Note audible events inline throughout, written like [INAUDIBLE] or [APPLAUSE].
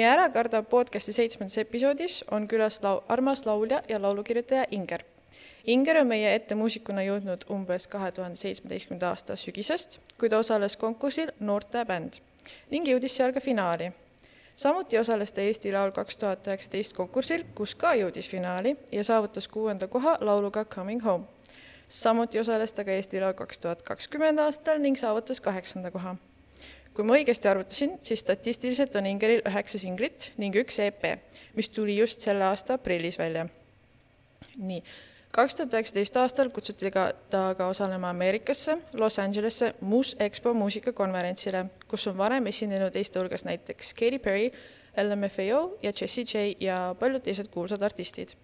meie Ära karda podcasti seitsmendas episoodis on külas lau-, armas laulja ja laulukirjutaja Inger. Inger on meie ette muusikuna jõudnud umbes kahe tuhande seitsmeteistkümnenda aasta sügisest, kui ta osales konkursil Noorte bänd ning jõudis seal ka finaali. samuti osales ta Eesti Laul kaks tuhat üheksateist konkursil, kus ka jõudis finaali ja saavutas kuuenda koha lauluga Coming Home. samuti osales ta ka Eesti Laul kaks tuhat kakskümmend aastal ning saavutas kaheksanda koha kui ma õigesti arvutasin, siis statistiliselt on Ingeril üheksa singlit ning üks EP, mis tuli just selle aasta aprillis välja. nii, kaks tuhat üheksateist aastal kutsuti ka ta ka osalema Ameerikasse, Los Angelesse Mus Expo muusikakonverentsile, kus on varem esinenud teiste hulgas näiteks Katy Perry, LMFAO ja Jessie J ja paljud teised kuulsad artistid.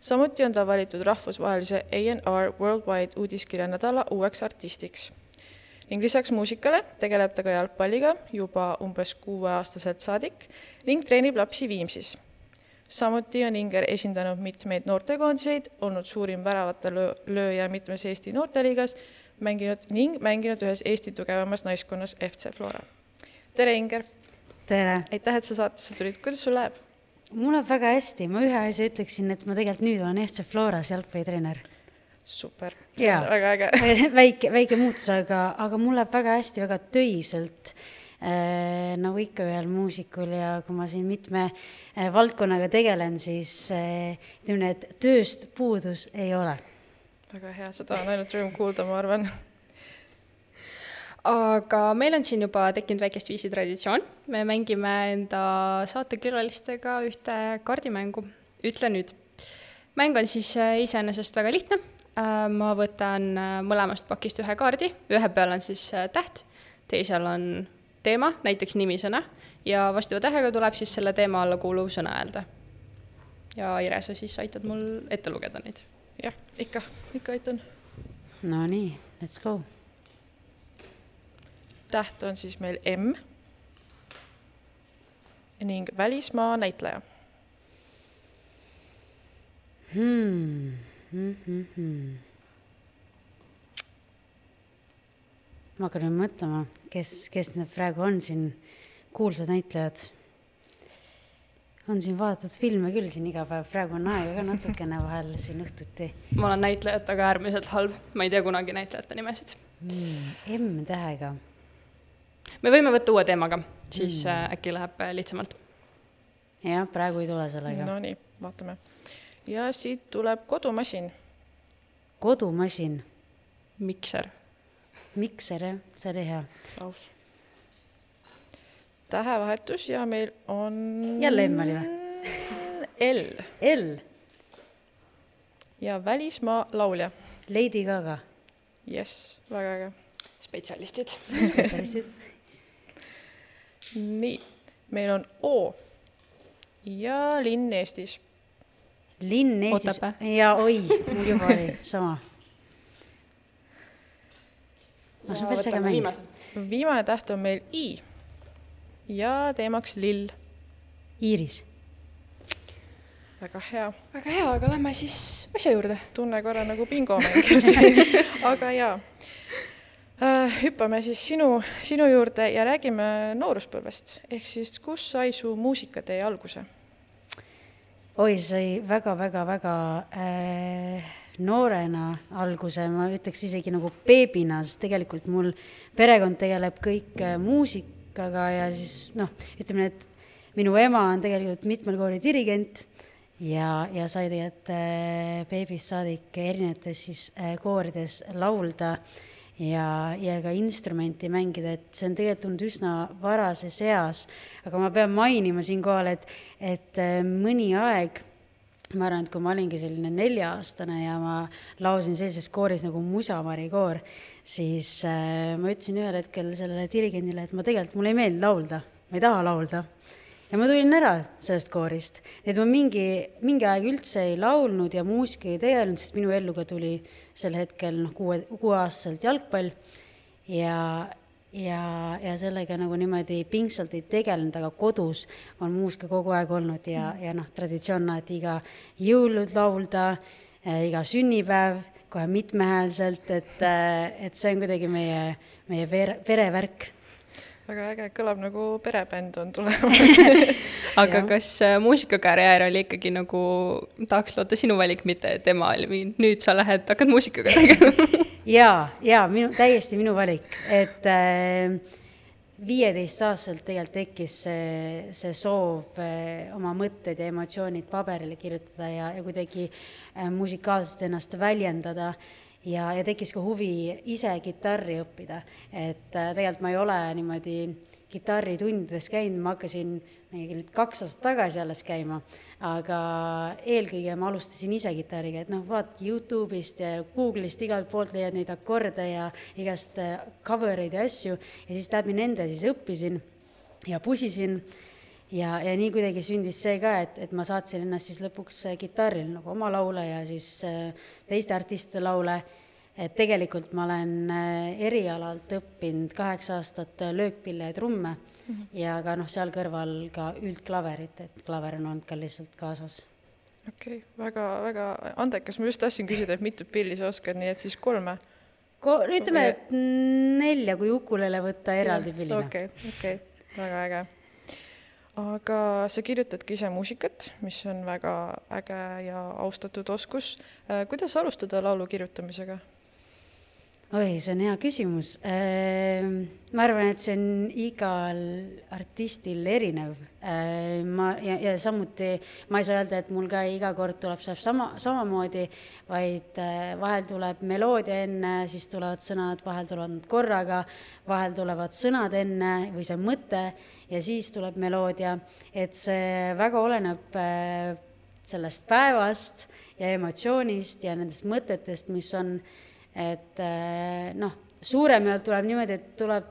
samuti on ta valitud rahvusvahelise ANR Worldwide uudiskirjanädala uueks artistiks ning lisaks muusikale tegeleb ta ka jalgpalliga juba umbes kuueaastaselt saadik ning treenib lapsi Viimsis. samuti on Inger esindanud mitmeid noortekoondiseid, olnud suurim väravate löö-, lööja mitmes Eesti noorteliigas, mänginud ning mänginud ühes Eesti tugevamas naiskonnas FC Flora. tere, Inger! tere! aitäh, et sa saatesse tulid, kuidas sul läheb? mul läheb väga hästi, ma ühe asja ütleksin, et ma tegelikult nüüd olen FC Floras jalgpallitreener super, see on väga äge. [LAUGHS] Väike, väike muutus, aga, aga mul läheb väga hästi, väga töiselt. Äh,. nagu ikka ühel muusikul ja kui ma siin mitme äh, valdkonnaga tegelen, siis äh, ütleme nii, et tööst puudus ei ole. väga hea, seda on ainult rõõm kuulda, ma arvan. Aga meil on siin juba tekkinud väikest viisi traditsioon, me mängime enda saatekülalistega ühte kaardimängu, Ütle nüüd. mäng on siis äh, iseenesest väga lihtne. Äh, ma võtan äh, mõlemast pakist ühe kaardi, ühe peal on siis äh, täht, teisel on teema, näiteks nimisõna, ja vastava tähega tuleb siis selle teema alla kuuluv sõna öelda. ja Ire, sa siis aitad mul ette lugeda neid. jah, ikka, ikka aitan. Nonii, let's go. täht on siis meil M ning välismaa näitleja hmm mm. -hmm. Ma hakkan nüüd mõtlema, kes, kes need praegu on siin kuulsad näitlejad. on siin vaadatud filme küll siin iga päev, praegu on aega ka natukene vahel siin õhtuti. ma olen näitlejatega äärmiselt halb, ma ei tea kunagi näitlejate nimesid mm,. M-tähega. me võime võtta uue teemaga, siis mm. äkki läheb äh, lihtsamalt. jah, praegu ei tule sellega. Nonii, vaatame ja siit tuleb kodumasin. kodumasin? mikser. mikser, jah, see oli hea. aus. tähevahetus ja meil on. jälle M oli või? L. L. ja välismaa laulja. Lady Gaga. jess, väga äge. spetsialistid. spetsialistid [LAUGHS] nii, meil on O ja linn Eestis linn Eestis ja oi, mul juba oli sama. no see on päris äge mäng. viimane täht on meil I ja teemaks lill. Iiris. väga hea. väga hea, aga lähme siis asja juurde. tunne korra nagu bingomängija [LAUGHS] siin aga jaa äh,. hüppame siis sinu, sinu juurde ja räägime nooruspõlvest, ehk siis kus sai su muusikatee alguse oi, sai väga-väga-väga äh, noorena alguse, ma ütleks isegi nagu beebina, sest tegelikult mul perekond tegeleb kõik äh, muusikaga ja siis noh, ütleme nii, et minu ema on tegelikult mitmel kooli dirigent ja, ja sai tegelikult äh, beebist saadik erinevates siis äh, koorides laulda ja, ja ka instrumenti mängida, et see on tegelikult tulnud üsna varases eas. aga ma pean mainima siinkohal, et, et äh, mõni aeg ma arvan, et kui ma olingi selline nelja-aastane ja ma laulsin sellises kooris nagu Musamari koor, siis äh, ma ütlesin ühel hetkel sellele dirigendile, et ma tegelikult, mulle ei meeldi laulda, ma ei taha laulda ja ma tulin ära sellest koorist. et ma mingi, mingi aeg üldse ei laulnud ja muusikaga ei tegelenud, sest minu ellu ka tuli sel hetkel noh, kuue, kuueaastaselt jalgpall ja, ja, ja sellega nagu niimoodi pingsalt ei tegelenud, aga kodus on muusika kogu aeg olnud ja, ja noh, traditsioon on alati iga jõulud laulda äh,, iga sünnipäev, kohe mitmehäälselt, et äh,, et see on kuidagi meie, meie pere, perevärk väga äge, kõlab nagu perebänd on tulemas. [LAUGHS] Aga ja. kas äh, muusikakarjäär oli ikkagi nagu, tahaks loota sinu valik, mitte tema oli mingi, nüüd sa lähed, hakkad muusikaga tegelema [LAUGHS] ja, ja minu, täiesti minu valik, et äh, viieteistaastaselt tegelikult tekkis see, see soov äh, oma mõtted ja emotsioonid paberile kirjutada ja, ja kuidagi äh, musikaalselt ennast väljendada ja, ja tekkis ka huvi ise kitarri õppida, et äh, tegelikult ma ei ole niimoodi kitarritundides käinud, ma hakkasin mingi nüüd kaks aastat tagasi alles käima, aga eelkõige ma alustasin ise kitarriga, et noh, vaatadki Youtube'ist ja Google'ist igalt poolt leiad neid akorde ja igast äh, cover eid ja asju. Ja siis läbi nende siis õppisin ja pusisin ja, ja nii kuidagi sündis see ka, et, et ma saatsin ennast siis lõpuks äh, kitarril nagu oma laule ja siis äh, teiste artistide laule. et tegelikult ma olen erialalt õppinud kaheksa aastat löökpille ja trumme mm -hmm. ja ka noh, seal kõrval ka üldklaverit, et klaver on olnud ka lihtsalt kaasas okei okay,, väga, väga andekas, ma just tahtsin küsida, et mitut pilli sa oskad, nii et siis kolme? Ko-, ütleme, et nelja, kui ukulele võtta eraldi pillina. okei okay,, okei okay., väga äge. Aga sa kirjutadki ise muusikat, mis on väga äge ja austatud oskus. Äh, kuidas alustada laulu kirjutamisega? Oi, see on hea küsimus. Ehm, ma arvan, et see on igal artistil erinev. Ehm, ma ja, ja samuti ma ei saa öelda, et mul ka iga kord tuleb see sama, samamoodi, vaid eh, vahel tuleb meloodia enne, siis tulevad sõnad, vahel tulevad nad korraga, vahel tulevad sõnad enne või see mõte ja siis tuleb meloodia. et see väga oleneb eh, sellest päevast ja emotsioonist ja nendest mõtetest, mis on et äh, noh, suurem jaolt tuleb niimoodi, et tuleb,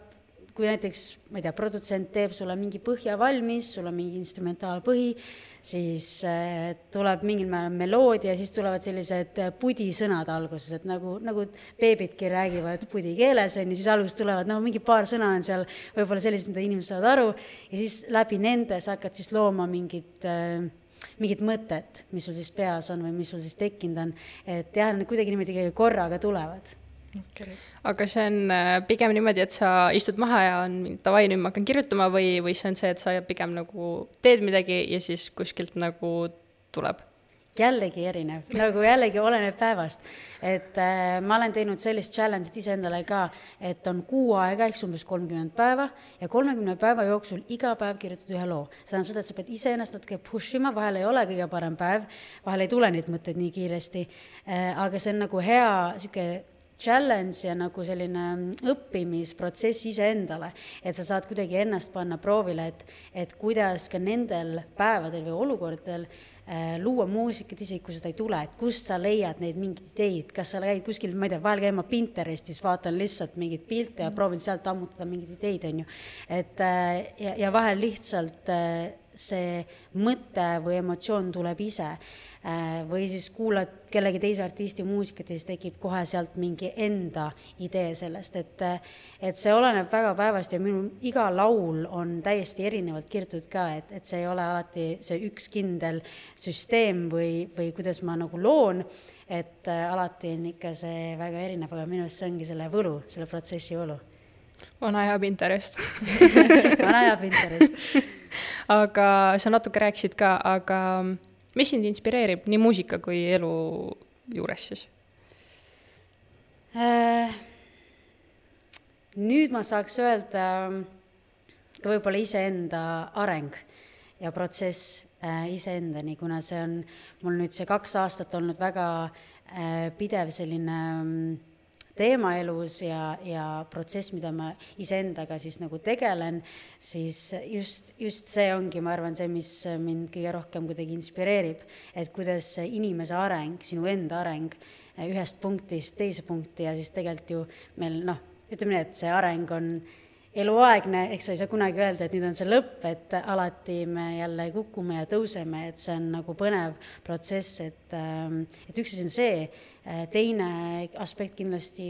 kui näiteks, ma ei tea, produtsent teeb sulle mingi põhja valmis, sul on mingi instrumentaalpõhi, siis äh, tuleb mingil määral meloodia, siis tulevad sellised äh, pudisõnad alguses, et nagu, nagu beebidki räägivad pudi keeles, on ju, siis alguses tulevad, noh, mingi paar sõna on seal võib-olla sellised, mida inimesed saavad aru, ja siis läbi nende sa hakkad siis looma mingit äh, mingit mõtet, mis sul siis peas on või mis sul siis tekkinud on, et jah, need kuidagi niimoodi korraga tulevad okay.. aga see on äh, pigem niimoodi, et sa istud maha ja on davai, nüüd ma hakkan kirjutama või, või see on see, et sa pigem nagu teed midagi ja siis kuskilt nagu tuleb? Jällegi erinev, nagu jällegi oleneb päevast. et äh, ma olen teinud sellist challenge'it iseendale ka, et on kuu aega, eks umbes kolmkümmend päeva ja kolmekümne päeva jooksul iga päev kirjutad ühe loo. see tähendab seda, et sa pead iseennast natuke push ima, vahel ei ole kõige parem päev, vahel ei tule neid mõtteid nii kiiresti äh,, aga see on nagu hea niisugune challenge ja nagu selline õppimisprotsess iseendale, et sa saad kuidagi ennast panna proovile, et, et kuidas ka nendel päevadel või olukordadel luua muusikat, isegi kui seda ei tule, et kust sa leiad neid mingeid ideid, kas sa käid kuskil, ma ei tea, vahel käin ma Pinterestis, vaatan lihtsalt mingeid pilte ja proovin sealt ammutada mingeid ideid, on ju. et äh, ja, ja vahel lihtsalt äh, see mõte või emotsioon tuleb ise. Äh, või siis kuulad kellegi teise artisti muusikat ja siis tekib kohe sealt mingi enda idee sellest, et et see oleneb väga päevast ja minu iga laul on täiesti erinevalt kirjutatud ka, et, et see ei ole alati see üks kindel süsteem või, või kuidas ma nagu loon, et äh, alati on ikka see väga erinev, aga minu arust see ongi selle võlu, selle protsessi võlu. vana hea Pinterest [LAUGHS] vana hea Pinterest [LAUGHS] aga sa natuke rääkisid ka, aga mis sind inspireerib nii muusika kui elu juures siis äh,? nüüd ma saaks öelda ka võib-olla iseenda areng ja protsess äh, iseendani, kuna see on mul nüüd see kaks aastat olnud väga äh, pidev selline äh, teema elus ja, ja protsess, mida ma iseendaga siis nagu tegelen, siis just, just see ongi, ma arvan, see, mis mind kõige rohkem kuidagi inspireerib, et kuidas inimese areng, sinu enda areng ühest punktist teise punkti ja siis tegelikult ju meil noh, ütleme nii, et see areng on eluaegne, eks sa ei saa kunagi öelda, et nüüd on see lõpp, et alati me jälle kukume ja tõuseme, et see on nagu põnev protsess, et, ähm, et üks asi on see, äh, teine aspekt kindlasti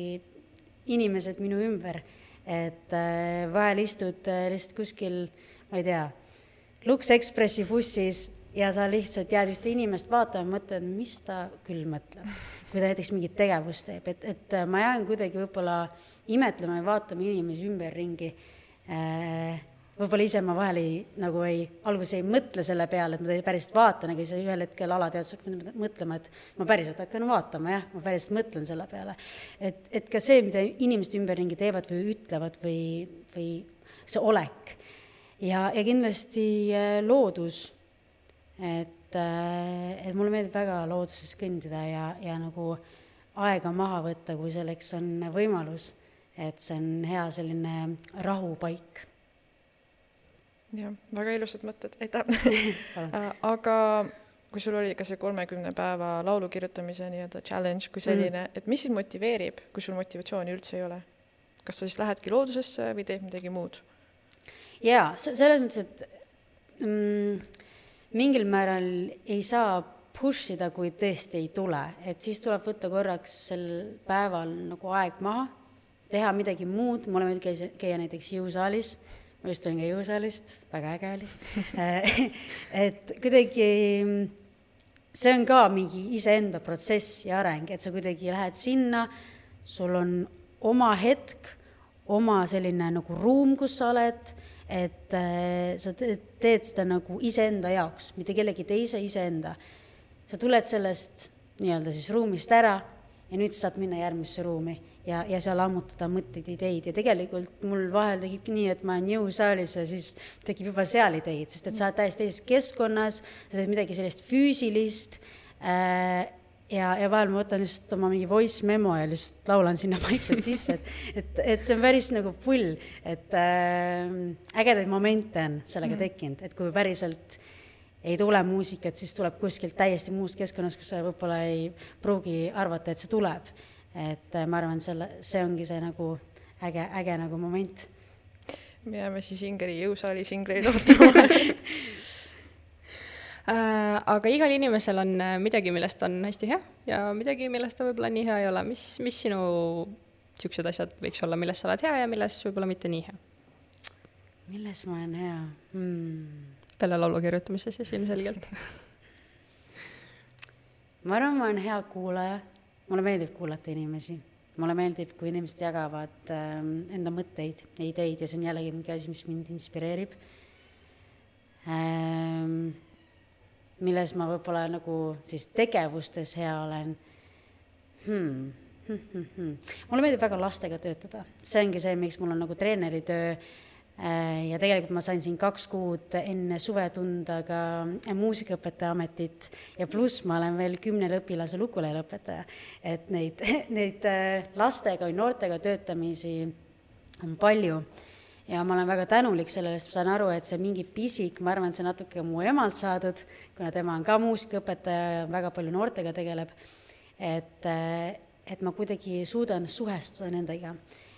inimesed minu ümber, et äh, vahel istud äh, lihtsalt kuskil, ma ei tea, Lux Expressi bussis ja sa lihtsalt jääd ühte inimest vaatama, mõtled, mis ta küll mõtleb, kui ta näiteks mingit tegevust teeb, et, et ma jään kuidagi võib-olla imetlema ja vaatama inimesi ümberringi võib-olla ise ma vahel ei, nagu ei, alguses ei mõtle selle peale, et ma päriselt vaatan, aga siis ühel hetkel alateadvuseks hakkan mõtlema, et ma päriselt hakkan vaatama, jah, ma päriselt mõtlen selle peale. et, et ka see, mida inimesed ümberringi teevad või ütlevad või, või see olek. ja, ja kindlasti äh, loodus, et, äh, et mulle meeldib väga looduses kõndida ja, ja nagu aega maha võtta, kui selleks on võimalus. Et see on hea selline rahupaik jah, väga ilusad mõtted, aitäh [LAUGHS] äh, aga kui sul oli ka see kolmekümne päeva laulu kirjutamise nii-öelda challenge kui selline mm., et mis sind motiveerib, kui sul motivatsiooni üldse ei ole? kas sa siis lähedki loodusesse või teed midagi muud? jaa, selles mõttes, et mm, mingil määral ei saa push ida, kui tõesti ei tule, et siis tuleb võtta korraks sel päeval nagu aeg maha, teha midagi muud, mulle meeldib käia, käia näiteks jõusaalis. Ma just tulin ka jõusaalist, väga äge oli. [LAUGHS] Et kuidagi see on ka mingi iseenda protsess ja areng, et sa kuidagi lähed sinna, sul on oma hetk, oma selline nagu ruum, kus sa oled, et äh, sa teed seda nagu iseenda jaoks, mitte kellegi teise, iseenda. sa tuled sellest nii-öelda siis ruumist ära ja nüüd sa saad minna järgmisse ruumi ja, ja seal ammutada mõtteid, ideid. Ja tegelikult mul vahel tekibki nii, et ma olen jõusaalis ja siis tekib juba seal ideid, sest et sa oled täiesti teises keskkonnas, sa teed midagi sellist füüsilist äh, ja, ja vahel ma võtan just oma mingi voice memo ja lihtsalt laulan sinna [LAUGHS] vaikselt sisse, et, et, et see on päris nagu pull, et äh, ägedaid momente on sellega mm. tekkinud, et kui päriselt ei tule muusikat, siis tuleb kuskilt täiesti muust keskkonnast, kus sa võib-olla ei pruugi arvata, et see tuleb et äh, ma arvan, selle, see ongi see nagu äge, äge nagu moment. me jääme siis Ingeri jõusaali singleid [LAUGHS] ootama Äh, aga igal inimesel on äh, midagi, millest on hästi hea ja midagi, millest ta võib-olla nii hea ei ole. mis, mis sinu niisugused asjad võiks olla, milles sa oled hea ja milles võib-olla mitte nii hea? milles ma olen hea hmm.? peale laulu kirjutamise siis ilmselgelt [LAUGHS] ma arvan, ma olen hea kuulaja mulle meeldib kuulata inimesi, mulle meeldib, kui inimesed jagavad äh, enda mõtteid ja ideid ja see on jällegi mingi asi, mis mind inspireerib ähm,. milles ma võib-olla nagu siis tegevustes hea olen hmm.. Hmm, hmm, hmm. mulle meeldib väga lastega töötada, see ongi see, miks mul on nagu treeneritöö Äh, ja tegelikult ma sain siin kaks kuud enne suve tunda ka muusikaõpetaja ametit ja pluss ma olen veel kümnele õpilasele ukuleleõpetaja. et neid, [LAUGHS] neid äh, lastega või noortega töötamisi on palju ja ma olen väga tänulik sellele, sest ma saan aru, et see mingi pisik, ma arvan, et see natuke mu emalt saadud, kuna tema on ka muusikaõpetaja ja väga palju noortega tegeleb, et, äh, et ma kuidagi suudan suhestuda nendega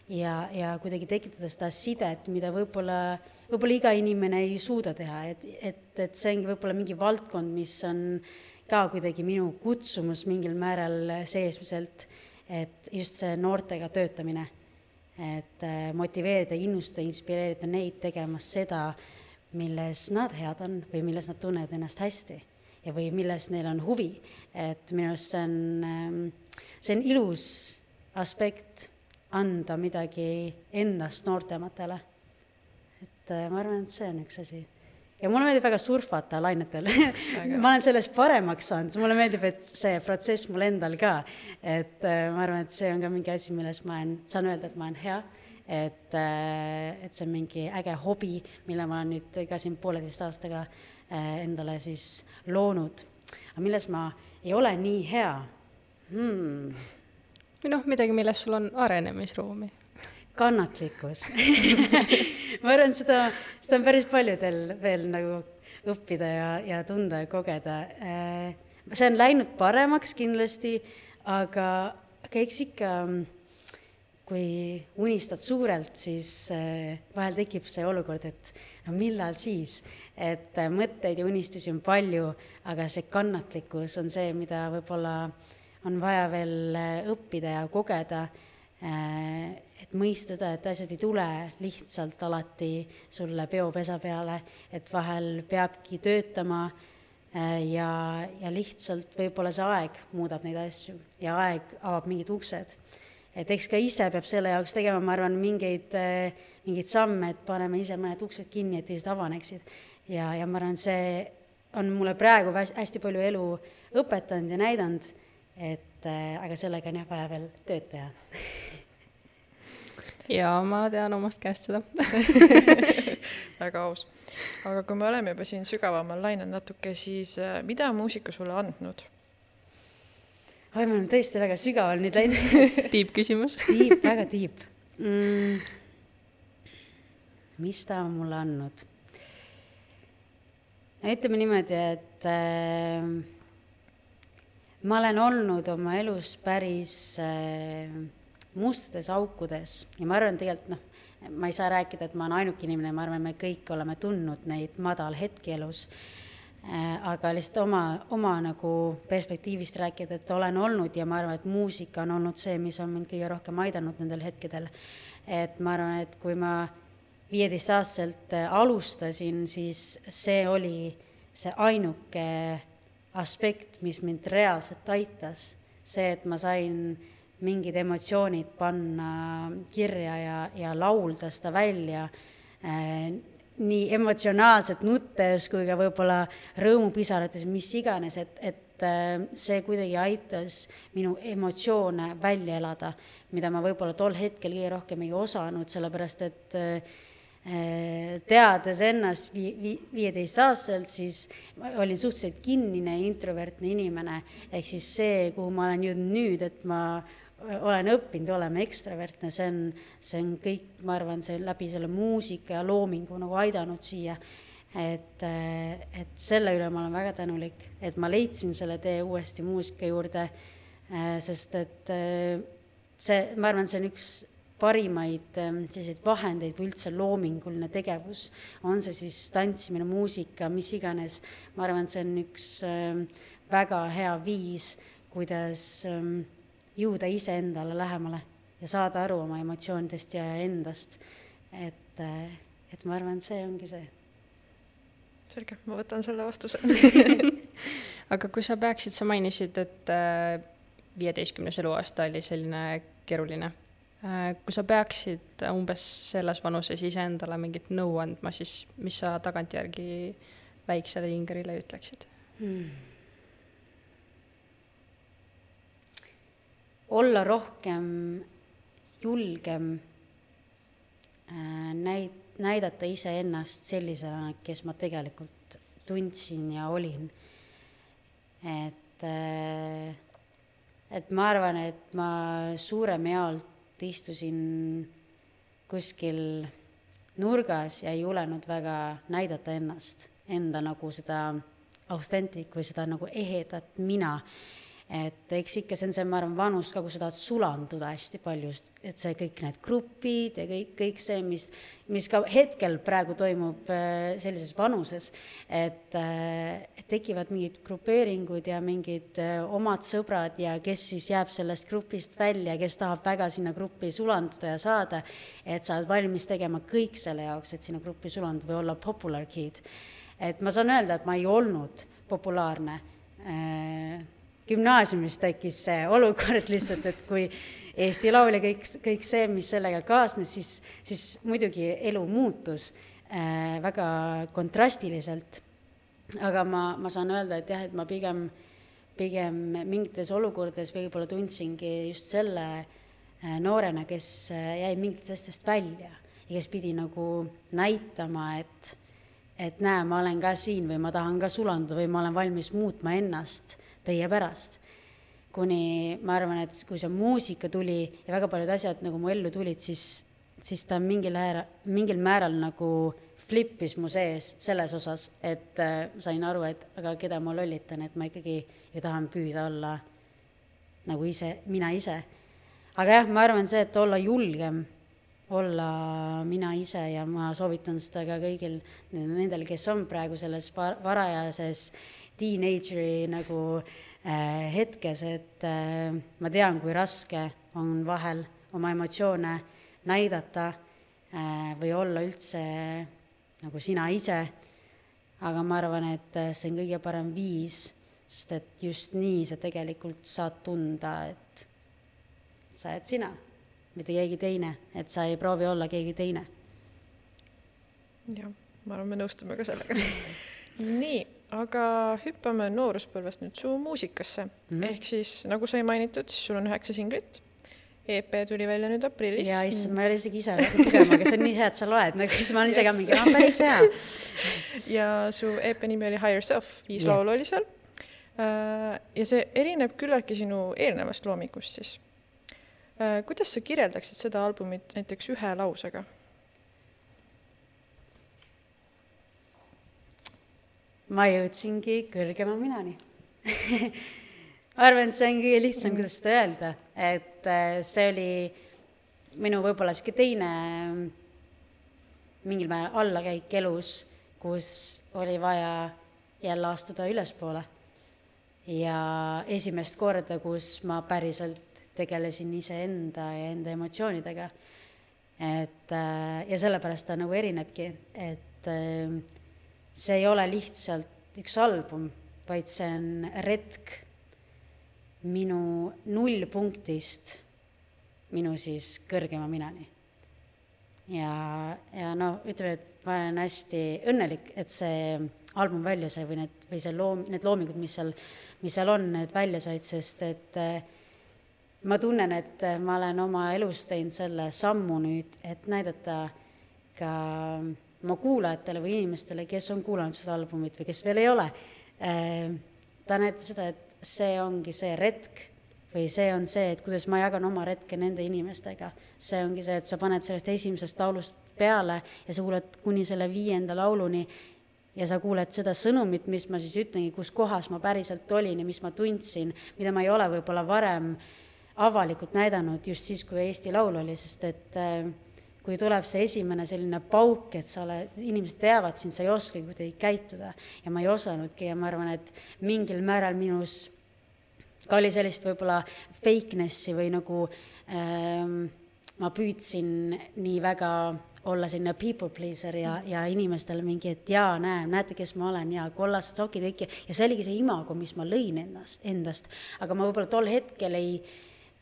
ja, ja kuidagi tekitada seda sidet, mida võib-olla, võib-olla iga inimene ei suuda teha, et, et, et see ongi võib-olla mingi valdkond, mis on ka kuidagi minu kutsumus mingil määral seesmiselt, et just see noortega töötamine, et äh, motiveerida, innustada, inspireerida neid tegema seda, milles nad head on või milles nad tunnevad ennast hästi ja, või milles neil on huvi, et minu arust see on, ähm, see on ilus aspekt anda midagi endast noortematele. et äh, ma arvan, et see on üks asi. ja mulle meeldib väga surfata lainetel [LAUGHS] ma olen selles paremaks saanud, mulle meeldib, et see protsess mul endal ka. et äh, ma arvan, et see on ka mingi asi, milles ma olen, saan öelda, et ma olen hea et, äh, et see on mingi äge hobi, mille ma olen nüüd ka siin pooleteist aastaga endale siis loonud. aga milles ma ei ole nii hea hmm.? Või noh, midagi, milles sul on arenemisruumi? kannatlikkus [LAUGHS] ma arvan, seda, seda on päris paljudel veel nagu õppida ja, ja tunda ja kogeda. Äh, see on läinud paremaks kindlasti, aga, aga eks ikka, kui unistad suurelt, siis äh, vahel tekib see olukord, et no millal siis, et äh, mõtteid ja unistusi on palju, aga see kannatlikkus on see, mida võib-olla äh, on vaja veel äh, õppida ja kogeda, äh, et mõista seda, et asjad ei tule lihtsalt alati sulle peopesa peale, et vahel peabki töötama äh, ja, ja lihtsalt võib-olla see aeg muudab neid asju ja aeg avab mingid uksed. et eks ka ise peab selle jaoks tegema, ma arvan, mingeid, mingeid samme, et paneme ise mõned uksed kinni, et teised avaneksid. ja, ja ma arvan, see on mulle praegu hästi palju elu õpetanud ja näidanud, et äh, aga sellega on jah vaja veel tööd teha [LAUGHS] jaa, ma tean omast käest seda [LAUGHS] väga aus. aga kui me oleme juba siin sügavamal lainel natuke, siis äh, mida on muusika sulle andnud? oi, me oleme tõesti väga sügaval nüüd läinud [LAUGHS] tiibküsimus tiib, väga tiib mm,. mis ta on mulle andnud? ütleme niimoodi, et äh, ma olen olnud oma elus päris äh, mustades aukudes ja ma arvan, tegelikult noh, ma ei saa rääkida, et ma olen ainuke inimene, ma arvan, me kõik oleme tundnud neid madalhetki elus äh,. aga lihtsalt oma, oma nagu perspektiivist rääkida, et olen olnud ja ma arvan, et muusika on olnud see, mis on mind kõige rohkem aidanud nendel hetkedel. et ma arvan, et kui ma viieteistaastaselt äh, alustasin, siis see oli see ainuke aspekt, mis mind reaalselt aitas. see, et ma sain mingid emotsioonid panna kirja ja, ja laulda seda välja äh, nii emotsionaalselt nuttes kui ka võib-olla rõõmupisarates, mis iganes, et, et äh, see kuidagi aitas minu emotsioone välja elada, mida ma võib-olla tol hetkel kõige rohkem ei osanud, sellepärast et Äh, teades ennast vii-, viieteistaastaselt, siis ma olin suhteliselt kinnine introvertne inimene, ehk siis see, kuhu ma olen jõudnud nüüd, et ma olen õppinud olema ekstravertne, see on, see on kõik, ma arvan, see läbi selle muusika ja loomingu nagu aidanud siia. et, et selle üle ma olen väga tänulik, et ma leidsin selle tee uuesti muusika juurde, sest et see, ma arvan, see on üks parimaid ähm, selliseid vahendeid või üldse loominguline tegevus, on see siis tantsimine, muusika, mis iganes, ma arvan, see on üks ähm, väga hea viis, kuidas ähm, jõuda iseendale lähemale ja saada aru oma emotsioonidest ja endast. et, äh, et ma arvan, see ongi see. selge, ma võtan selle vastuse [LAUGHS] [LAUGHS] aga kui sa peaksid, sa mainisid, et äh, viieteistkümnes eluaasta oli selline keeruline kui sa peaksid umbes selles vanuses iseendale mingit nõu andma, siis mis sa tagantjärgi väiksele Ingerile ütleksid hmm.? olla rohkem julgem äh, näid-, näidata iseennast sellisena, kes ma tegelikult tundsin ja olin. et, äh, et ma arvan, et ma suurem jaolt istusin kuskil nurgas ja ei julenud väga näidata ennast, enda nagu seda authentic või seda nagu ehedat mina et eks ikka see on see, ma arvan, vanus ka, kus sa tahad sulanduda hästi palju, et see kõik need grupid ja kõik, kõik see, mis, mis ka hetkel praegu toimub äh, sellises vanuses, et, äh, et tekivad mingid grupeeringud ja mingid äh, omad sõbrad ja kes siis jääb sellest grupist välja, kes tahab väga sinna gruppi sulanduda ja saada, et sa oled valmis tegema kõik selle jaoks, et sinna gruppi sulanduda või olla popular kid. et ma saan öelda, et ma ei olnud populaarne gümnaasiumis tekkis see olukord [LAUGHS] lihtsalt, et kui Eesti Laul ja kõik, kõik see, mis sellega kaasnes, siis, siis muidugi elu muutus äh, väga kontrastiliselt. aga ma, ma saan öelda, et jah, et ma pigem, pigem mingites olukordades võib-olla tundsingi just selle äh, noorena, kes äh, jäi mingitest asjadest välja ja kes pidi nagu näitama, et et näe, ma olen ka siin või ma tahan ka sulanduda või ma olen valmis muutma ennast teie pärast. kuni ma arvan, et kui see muusika tuli ja väga paljud asjad nagu mu ellu tulid, siis, siis ta mingil äära, mingil määral nagu flippis mu sees selles osas, et äh, sain aru, et aga keda ma lollitan, et ma ikkagi ju tahan püüda olla nagu ise, mina ise. aga jah, ma arvan see, et olla julgem, olla mina ise ja ma soovitan seda ka kõigil nendel, kes on praegu selles varajases teenageri nagu äh, hetkes, et äh, ma tean, kui raske on vahel oma emotsioone näidata äh, või olla üldse nagu sina ise, aga ma arvan, et see on kõige parem viis, sest et just nii sa tegelikult saad tunda, et sa oled sina, mitte keegi teine, et sa ei proovi olla keegi teine. jah, ma arvan, me nõustume ka sellega. [LAUGHS] Nii, aga hüppame nooruspõlvest nüüd su muusikasse mm. -hmm. ehk siis nagu sai mainitud, siis sul on üheksa singlit. EP tuli välja nüüd aprillis. ja issand, ma ei ole isegi ise lugema, aga see on nii hea, et sa loed, nagu siis ma olen ise ka mingi, aa päris hea. [LAUGHS] ja su EP nimi oli Higher Self, viis yeah. laulu oli seal. Äh, ja see erineb küllaltki sinu eelnevast loomingust siis. Äh, kuidas sa kirjeldaksid seda albumit näiteks ühe lausega? Ma jõudsingi kõrgema minani [LAUGHS] arvan, et see on kõige lihtsam kuidas seda öelda, et äh, see oli minu võib-olla niisugune teine mingil määral allakäik elus, kus oli vaja jälle astuda ülespoole. ja esimest korda, kus ma päriselt tegelesin iseenda ja enda emotsioonidega. et äh, ja sellepärast ta nagu erinebki, et äh, see ei ole lihtsalt üks album, vaid see on retk minu nullpunktist minu siis kõrgema minani. ja, ja no ütleme, et ma olen hästi õnnelik, et see album välja sai või need, või see loom, need loomingud, mis seal, mis seal on, need välja said, sest et äh, ma tunnen, et ma olen oma elus teinud selle sammu nüüd, et näidata ka oma kuulajatele või inimestele, kes on kuulanud seda albumit või kes veel ei ole, äh, ta näitab seda, et see ongi see retk või see on see, et kuidas ma jagan oma retke nende inimestega. see ongi see, et sa paned sellest esimesest laulust peale ja sa kuuled kuni selle viienda lauluni ja sa kuuled seda sõnumit, mis ma siis ütlengi, kus kohas ma päriselt olin ja mis ma tundsin, mida ma ei ole võib-olla varem avalikult näidanud just siis, kui Eesti Laul oli, sest et äh, kui tuleb see esimene selline pauk, et sa oled, inimesed teavad sind, sa ei oskagi kuidagi käituda ja ma ei osanudki ja ma arvan, et mingil määral minus ka oli sellist võib-olla fakeness'i või nagu ähm, ma püüdsin nii väga olla selline people pleaser ja, ja inimestele mingi, et jaa, näe, näete, kes ma olen ja kollased sokid kõik ja, ja see oligi see imago, mis ma lõin ennast, endast. aga ma võib-olla tol hetkel ei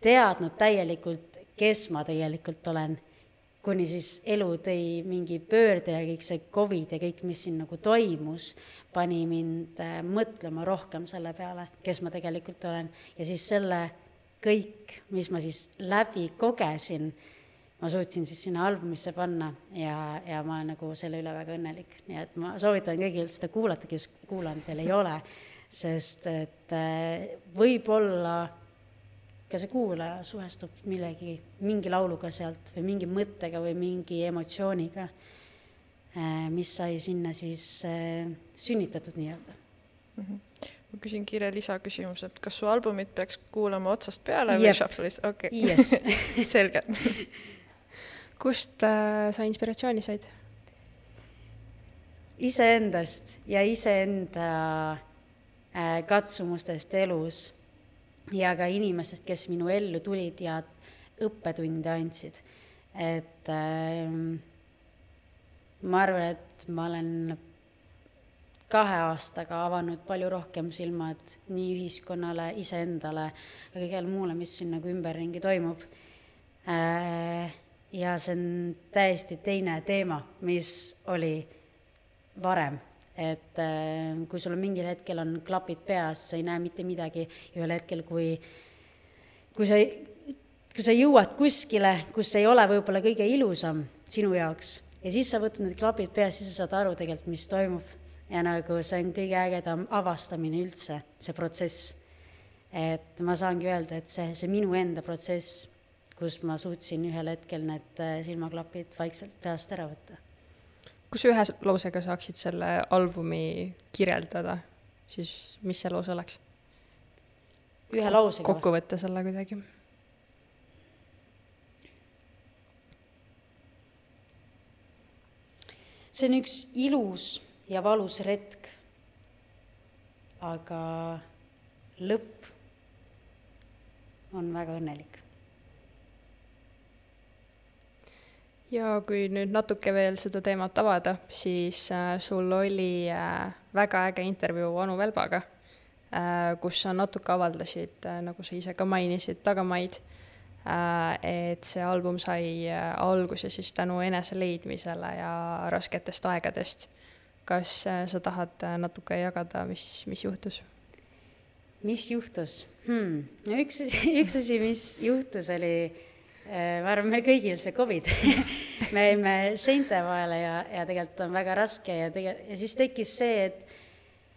teadnud täielikult, kes ma tegelikult olen kuni siis elu tõi mingi pöörde ja kõik see Covid ja kõik, mis siin nagu toimus, pani mind äh, mõtlema rohkem selle peale, kes ma tegelikult olen. ja siis selle kõik, mis ma siis läbi kogesin, ma suutsin siis sinna albumisse panna ja, ja ma olen nagu selle üle väga õnnelik. nii et ma soovitan kõigil seda kuulata, kes kuulanud veel ei ole, sest et äh, võib-olla ka see kuulaja suhestub millegi, mingi lauluga sealt või mingi mõttega või mingi emotsiooniga, äh, mis sai sinna siis äh, sünnitatud nii-öelda mm. -hmm ma küsin kiire lisaküsimuse, et kas su albumit peaks kuulama otsast peale yep. või shuffle'is, okei okay. yes. [LAUGHS] selge [LAUGHS] kust äh, sa inspiratsiooni said? iseendast ja iseenda äh, katsumustest elus ja ka inimestest, kes minu ellu tulid ja õppetunde andsid. et äh, ma arvan, et ma olen kahe aastaga avanud palju rohkem silmad nii ühiskonnale, iseendale, kõigele muule, mis siin nagu ümberringi toimub äh,. ja see on täiesti teine teema, mis oli varem et äh, kui sul on mingil hetkel on klapid peas, sa ei näe mitte midagi ja ühel hetkel, kui, kui sa, kui sa jõuad kuskile, kus ei ole võib-olla kõige ilusam sinu jaoks ja siis sa võtad need klapid peas, siis sa saad aru tegelikult, mis toimub. ja nagu see on kõige ägedam avastamine üldse, see protsess. et ma saangi öelda, et see, see minu enda protsess, kus ma suutsin ühel hetkel need äh, silmaklapid vaikselt peast ära võtta kui sa ühe lausega saaksid selle albumi kirjeldada, siis mis see lause oleks? ühe lausega? kokku võtta selle kuidagi. see on üks ilus ja valus retk. aga lõpp on väga õnnelik. Ja kui nüüd natuke veel seda teemat avada, siis äh, sul oli äh, väga äge intervjuu Anu Velbaga äh,, kus sa natuke avaldasid nagu sa ise ka mainisid, tagamaid et see album sai alguse siis tänu eneseleidmisele ja rasketest aegadest. kas sa tahad natuke jagada, mis, mis juhtus? mis juhtus hmm.? üks, [LAUGHS] üks asi, mis juhtus, oli ma arvan, meil kõigil see Covid [LAUGHS] me jäime seinte vahele ja, ja tegelikult on väga raske ja tegelikult, ja siis tekkis see, et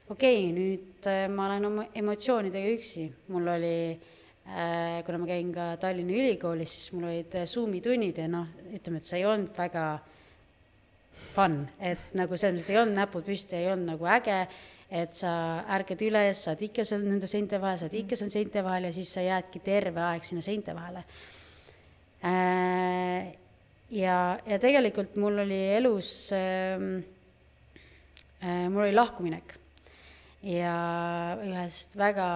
okei okay,, nüüd äh, ma olen oma emotsioonidega üksi, mul oli äh, kuna ma käin ka Tallinna Ülikoolis, siis mul olid Zoomi tunnid ja noh, ütleme, et see ei olnud väga fun, et nagu selles mõttes, et ei olnud näpud püsti, ei olnud nagu äge et sa ärkad üles, sa oled ikka seal nende seinte vahel, sa oled ikka seal seinte vahel ja siis sa jäädki terve aeg sinna seinte vahele. Äh, ja, ja tegelikult mul oli elus, ähm, äh, mul oli lahkuminek. Ja ühest väga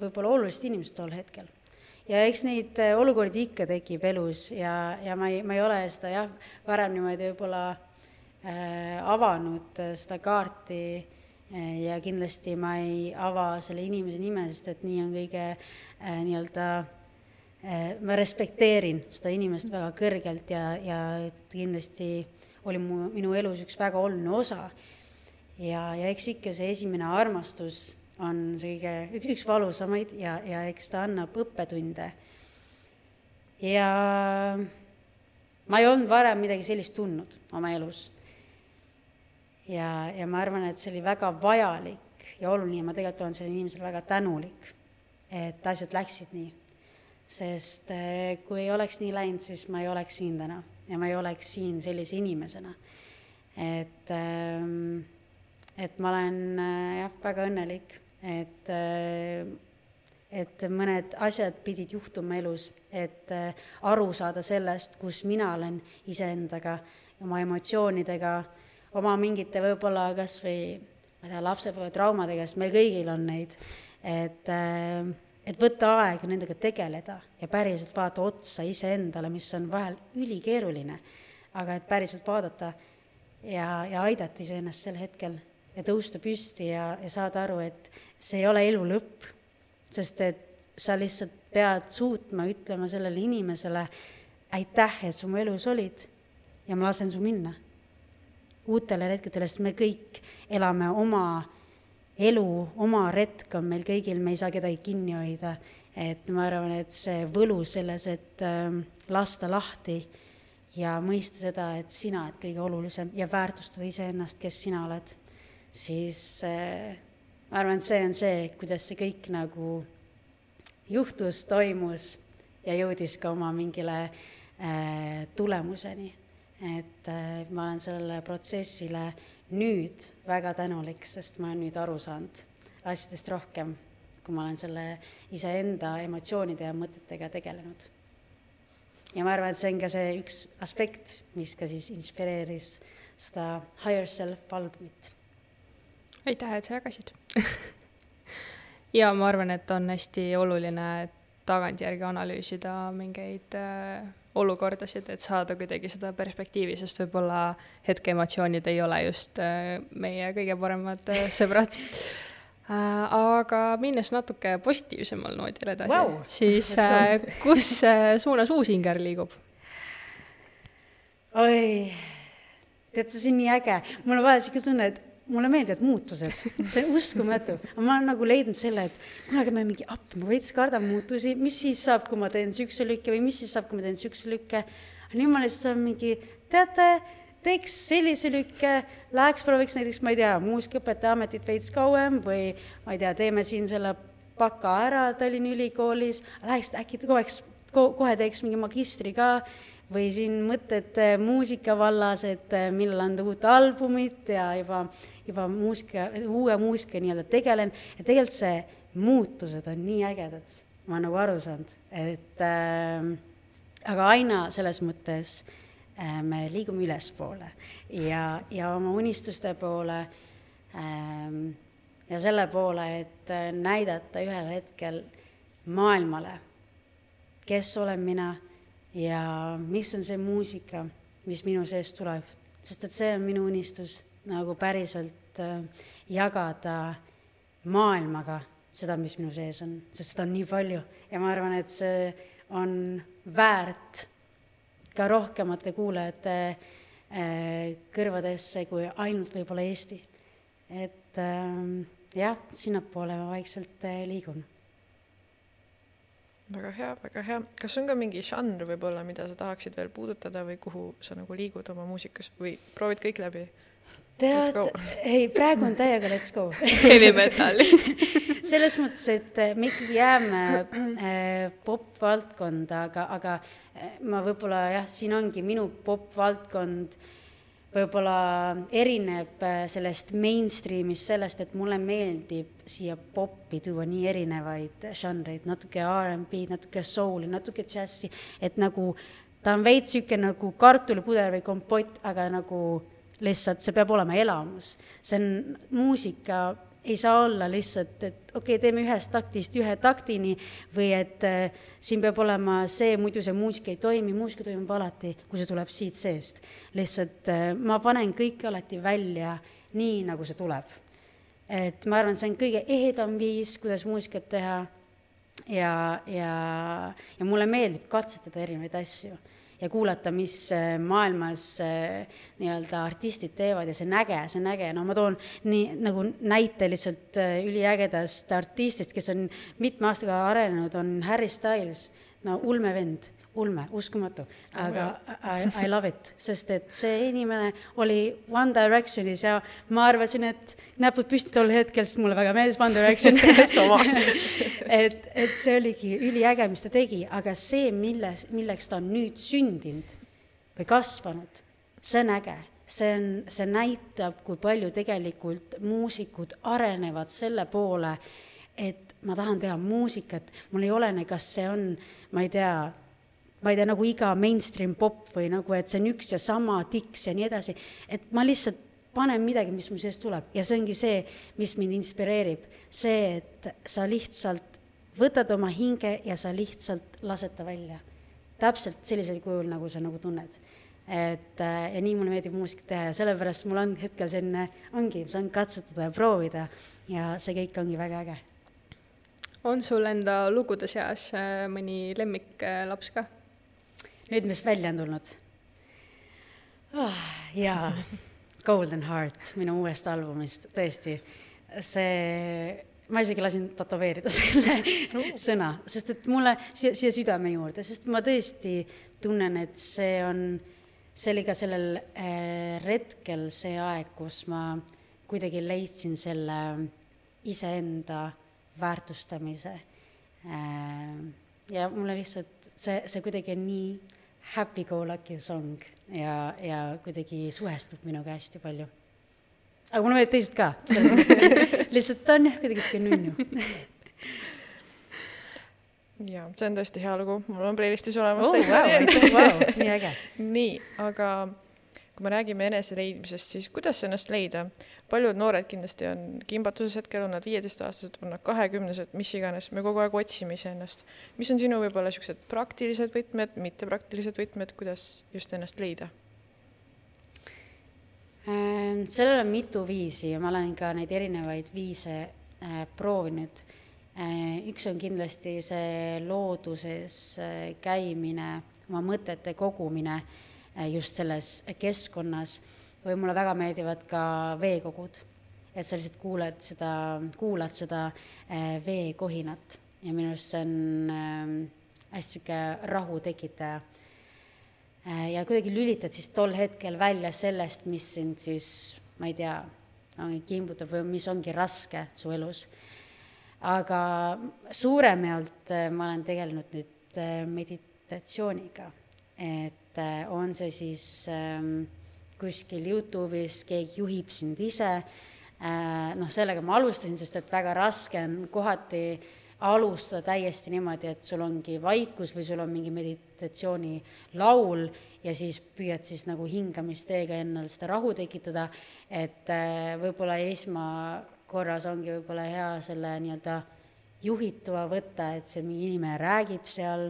võib-olla olulisest inimesest tol hetkel. Ja eks neid äh, olukordi ikka tekib elus ja, ja ma ei, ma ei ole seda jah, varem niimoodi võib-olla äh, avanud seda kaarti ja kindlasti ma ei ava selle inimese nime, sest et nii on kõige äh, nii-öelda äh, ma respekteerin seda inimest väga kõrgelt ja, ja kindlasti oli mu, minu elus üks väga oluline osa. ja, ja eks ikka see esimene armastus on see kõige, üks, üks valusamaid ja, ja eks ta annab õppetunde. ja ma ei olnud varem midagi sellist tundnud oma elus ja, ja ma arvan, et see oli väga vajalik ja oluline, ma tegelikult olen sellele inimesele väga tänulik, et asjad läksid nii. Sest eh, kui ei oleks nii läinud, siis ma ei oleks siin täna ja ma ei oleks siin sellise inimesena. et, ehm, et ma olen eh, jah, väga õnnelik, et eh, et mõned asjad pidid juhtuma elus, et aru saada sellest, kus mina olen iseendaga, oma emotsioonidega oma mingite võib-olla kas või ma ei tea, lapsepõlvetraumadega, sest meil kõigil on neid, et, äh, et võtta aega nendega tegeleda ja päriselt vaadata otsa iseendale, mis on vahel ülikeeruline, aga et päriselt vaadata ja, ja aidata iseennast sel hetkel ja tõusta püsti ja, ja saada aru, et see ei ole elu lõpp, sest et sa lihtsalt pead suutma ütlema sellele inimesele aitäh, et sa mu elus olid ja ma lasen su minna. Uutele hetkedele, sest me kõik elame oma elu, oma retk on meil kõigil, me ei saa kedagi kinni hoida. et ma arvan, et see võlu selles, et äh, lasta lahti ja mõista seda, et sina oled kõige olulisem ja väärtustada iseennast, kes sina oled, siis äh, ma arvan, et see on see, kuidas see kõik nagu juhtus, toimus ja jõudis ka oma mingile äh, tulemuseni et äh, ma olen sellele protsessile nüüd väga tänulik, sest ma olen nüüd aru saanud asjadest rohkem, kui ma olen selle iseenda emotsioonide ja mõtetega tegelenud. ja ma arvan, et see on ka see üks aspekt, mis ka siis inspireeris seda Higher Self albumit. aitäh, et sa jagasid [LAUGHS] ja ma arvan, et on hästi oluline tagantjärgi analüüsida mingeid äh, olukordasid, et saada kuidagi seda perspektiivi, sest võib-olla hetkeemotsioonid ei ole just äh, meie kõige paremad äh, sõbrad. [LAUGHS] Äh, aga minnes natuke positiivsemal noodil edasi wow., siis kus suunas uus Inger liigub? oi, tead see on nii äge, mul on vahel niisugune tunne, et mulle meeldivad muutused, see on uskumatu. ma olen nagu leidnud selle, et kunagi ma mingi appi, ma veits kardan muutusi, mis siis saab, kui ma teen siukse lükke või mis siis saab, kui ma teen siukse lükke. nüüd ma lihtsalt olen mingi, teate, teeks sellise lükke, läheks prooviks näiteks, ma ei tea, muusikaõpetaja ametit veits kauem või ma ei tea, teeme siin selle baka ära Tallinna Ülikoolis, läheks äkki kohe, kohe teeks mingi magistri ka või siin mõtted muusika vallas, et millal anda uut albumit ja juba juba muusika, uue muusikaga nii-öelda tegelen. Ja tegelikult see muutused on nii ägedad, ma olen nagu aru saanud, et äh, aga aina selles mõttes äh, me liigume ülespoole ja, ja oma unistuste poole äh, ja selle poole, et äh, näidata ühel hetkel maailmale, kes olen mina ja mis on see muusika, mis minu seest tuleb, sest et see on minu unistus nagu päriselt äh, jagada maailmaga seda, mis minu sees on, sest seda on nii palju. Ja ma arvan, et see on väärt ka rohkemate kuulajate äh, kõrvadesse kui ainult võib-olla Eesti. et ähm, jah, sinnapoole ma vaikselt äh, liigun väga hea, väga hea. kas on ka mingi žanr võib-olla, mida sa tahaksid veel puudutada või kuhu sa nagu liigud oma muusikas või proovid kõik läbi? tead, ei, praegu on täiega let's go Heavy metal [LAUGHS] selles mõttes, et äh, me ikkagi jääme äh, popvaldkonda, aga, aga äh, ma võib-olla jah, siin ongi minu popvaldkond võib-olla erineb äh, sellest mainstream'ist, sellest, et mulle meeldib siia popi tuua nii erinevaid žanreid, natuke R'n'B, natuke soul'i, natuke džässi, et nagu ta on veits niisugune nagu kartulipuder või kompott, aga nagu lihtsalt see peab olema elamus. see on muusika, ei saa olla lihtsalt, et okei okay,, teeme ühest taktist ühe taktini või et äh, siin peab olema see, muidu see muusika ei toimi, muusika toimub alati, kui see tuleb siit seest. lihtsalt äh, ma panen kõike alati välja nii, nagu see tuleb. et ma arvan, see on kõige ehedam viis, kuidas muusikat teha ja, ja, ja mulle meeldib katsetada erinevaid asju ja kuulata, mis äh, maailmas äh, nii-öelda artistid teevad ja see on äge, see on äge, no ma toon nii nagu näite lihtsalt äh, üliägedast artistist, kes on mitme aastaga arenenud, on Harry Styles, no ulmevend ulme, uskumatu, aga I, I love it, sest et see inimene oli One Directionis ja ma arvasin, et näpud püsti tol hetkel, sest mulle väga meeldis One Direction. [LAUGHS] [LAUGHS] Et, et see oligi üliäge, mis ta tegi, aga see, milles, milleks ta on nüüd sündinud või kasvanud, see on äge. See on, see näitab, kui palju tegelikult muusikud arenevad selle poole, et ma tahan teha muusikat, mul ei olene, kas see on, ma ei tea, ma ei tea, nagu iga mainstream pop või nagu, et see on üks ja sama tiks ja nii edasi, et ma lihtsalt panen midagi, mis mu seest tuleb ja see ongi see, mis mind inspireerib, see, et sa lihtsalt võtad oma hinge ja sa lihtsalt lased ta välja. täpselt sellisel kujul, nagu sa nagu tunned. et äh, ja nii mulle meeldib muusikat teha ja sellepärast mul on hetkel selline, ongi, saan katsetada ja proovida ja see kõik ongi väga äge. on sul enda lugude seas äh, mõni lemmiklaps ka? Nüüd, mis välja on tulnud oh,. jaa, Golden Heart minu uuest albumist, tõesti, see, ma isegi lasin tätoveerida selle sõna, sest et mulle siia, siia südame juurde, sest ma tõesti tunnen, et see on, see oli ka sellel äh, retkel see aeg, kus ma kuidagi leidsin selle iseenda väärtustamise äh,. ja mulle lihtsalt see, see kuidagi on nii happy-go-lucky song ja, ja kuidagi suhestub minuga hästi palju. aga mulle meeldivad teised ka, [LAUGHS] lihtsalt ta on jah, kuidagi sihuke nunnu jaa, see on tõesti hea lugu, mul on playlistis olemas oh, täitsa wow, wow, nii äge. [LAUGHS] nii, aga kui me räägime eneseleidmisest, siis kuidas ennast leida? paljud noored kindlasti on kimbatuses hetkel, on nad viieteistaastased, on nad kahekümnesed, mis iganes, me kogu aeg otsime iseennast. mis on sinu võib-olla niisugused praktilised võtmed, mittepraktilised võtmed, kuidas just ennast leida? Ähm, sellel on mitu viisi ja ma olen ka neid erinevaid viise äh, proovinud äh,. üks on kindlasti see looduses äh, käimine, oma mõtete kogumine just selles keskkonnas või mulle väga meeldivad ka veekogud, et sa lihtsalt kuuled seda, kuulad seda äh, veekohinat ja minu arust see on äh, hästi niisugune rahu tekitaja äh,. ja kuidagi lülitad siis tol hetkel välja sellest, mis sind siis, ma ei tea, kimbutab või mis ongi raske su elus. aga suuremalt äh, ma olen tegelenud nüüd meditatsiooniga, et äh, on see siis äh, kuskil Youtube'is keegi juhib sind ise, äh, noh, sellega ma alustasin, sest et väga raske on kohati alustada täiesti niimoodi, et sul ongi vaikus või sul on mingi meditatsioonilaul ja siis püüad siis nagu hingamisteega endal seda rahu tekitada, et äh, võib-olla esmakorras ongi võib-olla hea selle nii-öelda juhitava võtta, et see mingi inimene räägib seal,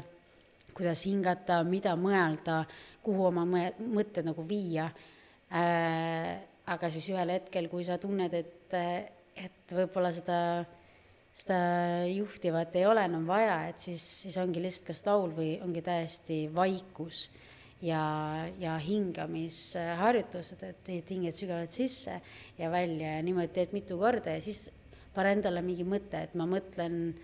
kuidas hingata, mida mõelda, kuhu oma mõtted nagu viia. Äh, aga siis ühel hetkel, kui sa tunned, et, et võib-olla seda, seda juhtivat ei ole enam vaja, et siis, siis ongi lihtsalt kas laul või ongi täiesti vaikus ja, ja hingamisharjutused, et hingad sügavalt sisse ja välja ja niimoodi teed mitu korda ja siis pane endale mingi mõte, et ma mõtlen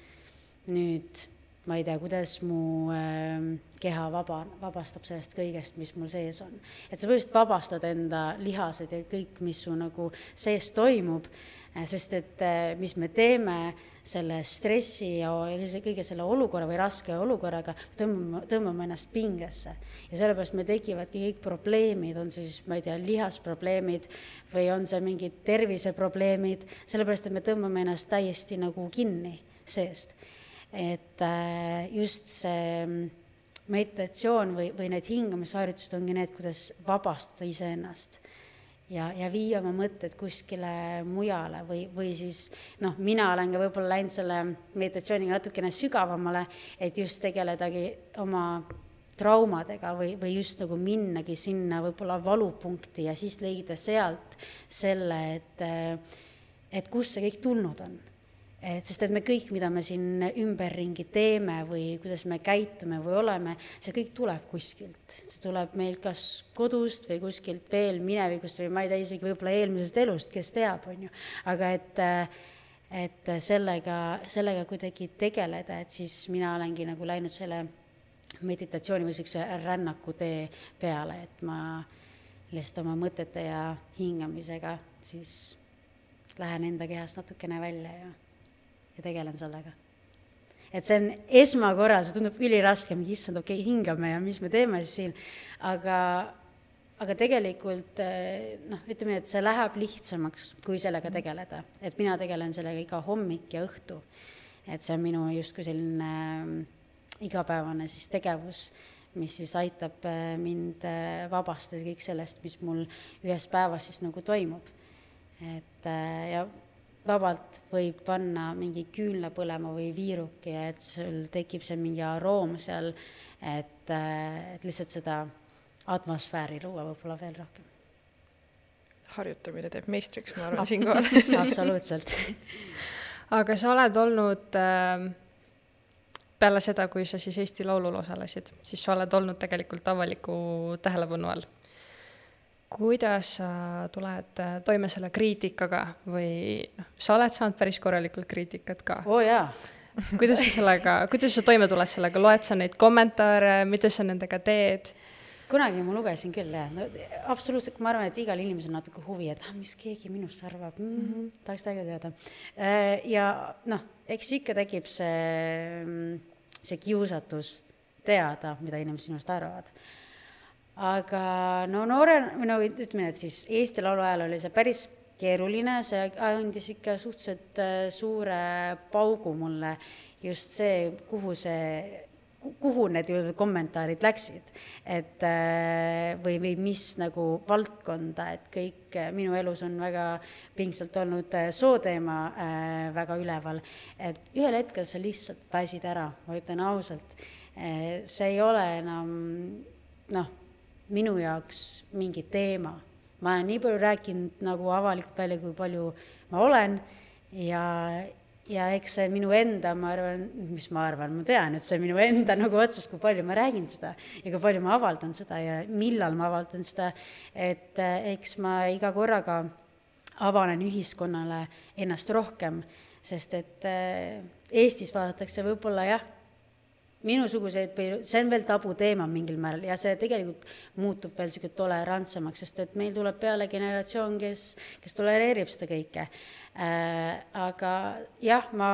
nüüd ma ei tea, kuidas mu äh, keha vaba, vabastab sellest kõigest, mis mul sees on. et sa põhimõtteliselt vabastad enda lihased ja kõik, mis su nagu sees toimub äh,, sest et äh, mis me teeme selle stressi ja kõige selle olukorra või raske olukorraga, tõmbame, tõmbame ennast pingesse. ja sellepärast meil tekivadki kõik probleemid, on see siis, ma ei tea, lihasprobleemid või on see mingid terviseprobleemid, sellepärast et me tõmbame ennast täiesti nagu kinni seest et äh, just see mm, meditatsioon või, või need hingamisharjutused ongi need, kuidas vabastada iseennast ja, ja viia oma mõtted kuskile mujale või, või siis noh, mina olen ka võib-olla läinud selle meditatsiooniga natukene sügavamale, et just tegeledagi oma traumadega või, või just nagu minnagi sinna võib-olla valupunkti ja siis leida sealt selle, et, et kust see kõik tulnud on et sest et me kõik, mida me siin ümberringi teeme või kuidas me käitume või oleme, see kõik tuleb kuskilt. see tuleb meilt kas kodust või kuskilt veel minevikust või ma ei tea, isegi võib-olla eelmisest elust, kes teab, on ju. aga et, et sellega, sellega kuidagi tegeleda, et siis mina olengi nagu läinud selle meditatsiooni või niisuguse rännaku tee peale, et ma lihtsalt oma mõtete ja hingamisega siis lähen enda kehast natukene välja ja ja tegelen sellega. et see on esmakorral, see tundub üliraske, mingi issand, okei okay,, hingame ja mis me teeme siis siin, aga, aga tegelikult eh, noh, ütleme, et see läheb lihtsamaks, kui sellega mhm. tegeleda. et mina tegelen sellega iga hommik ja õhtu. et see on minu justkui selline äh, igapäevane siis tegevus, mis siis aitab äh, mind äh, vabastada kõik sellest, mis mul ühes päevas siis nagu toimub. et ja vabalt võib panna mingi küünla põlema või viiruki et sul tekib seal mingi aroom seal, et, äh, et lihtsalt seda atmosfääri luua võib-olla veel rohkem. harjutamine teeb meistriks, ma arvan siinkohal. [LAUGHS] Absoluutselt. [LAUGHS] Aga sa oled olnud äh, peale seda, kui sa siis Eesti Laulul osalesid, siis sa oled olnud tegelikult avaliku tähelepanu all kuidas sa tuled äh, toime selle kriitikaga või noh, sa oled saanud päris korralikult kriitikat ka? oo oh, jaa kuidas sa sellega, kuidas sa toime tuled sellega, loed sa neid kommentaare, mida sa nendega teed? kunagi ma lugesin küll jah, no absoluutselt, ma arvan, et igal inimesel on natuke huvi, et ah, mis keegi minust arvab mm, -hmm. tahaks täiega teada. Äh, ja noh, eks ikka tekib see, see kiusatus teada, mida inimesed sinust arvavad aga no noore, või no ütleme, et siis Eesti Laulu ajal oli see päris keeruline, see andis ikka suhteliselt äh, suure paugu mulle, just see, kuhu see, kuhu need kommentaarid läksid. et äh, või, või mis nagu valdkonda, et kõik äh, minu elus on väga pingsalt olnud sooteema väga üleval, et ühel hetkel sa lihtsalt pääsid ära, ma ütlen ausalt. see ei ole enam noh minu jaoks mingi teema. ma olen nii palju rääkinud nagu avalikult välja, kui palju ma olen ja, ja eks see minu enda, ma arvan, mis ma arvan, ma tean, et see on minu enda nagu otsus, kui palju ma räägin seda ja kui palju ma avaldan seda ja millal ma avaldan seda, et eh, eks ma iga korraga avanen ühiskonnale ennast rohkem, sest et eh, Eestis vaadatakse võib-olla jah, minusuguseid või see on veel tabuteema mingil määral ja see tegelikult muutub veel niisugune tolerantsemaks, sest et meil tuleb peale generatsioon, kes, kes tolereerib seda kõike äh,. aga jah, ma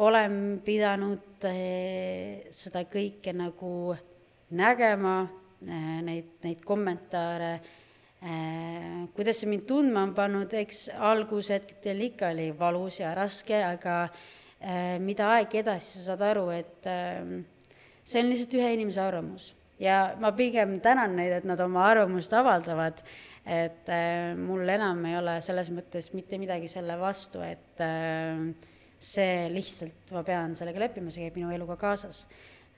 olen pidanud äh, seda kõike nagu nägema äh,, neid, neid kommentaare äh,, kuidas see mind tundma on pannud, eks algushetkedel ikka oli valus ja raske, aga äh, mida aeg edasi, sa saad aru, et ähm, see on lihtsalt ühe inimese arvamus ja ma pigem tänan neid, et nad oma arvamust avaldavad, et äh, mul enam ei ole selles mõttes mitte midagi selle vastu, et äh, see lihtsalt, ma pean sellega leppima, see käib minu eluga kaasas.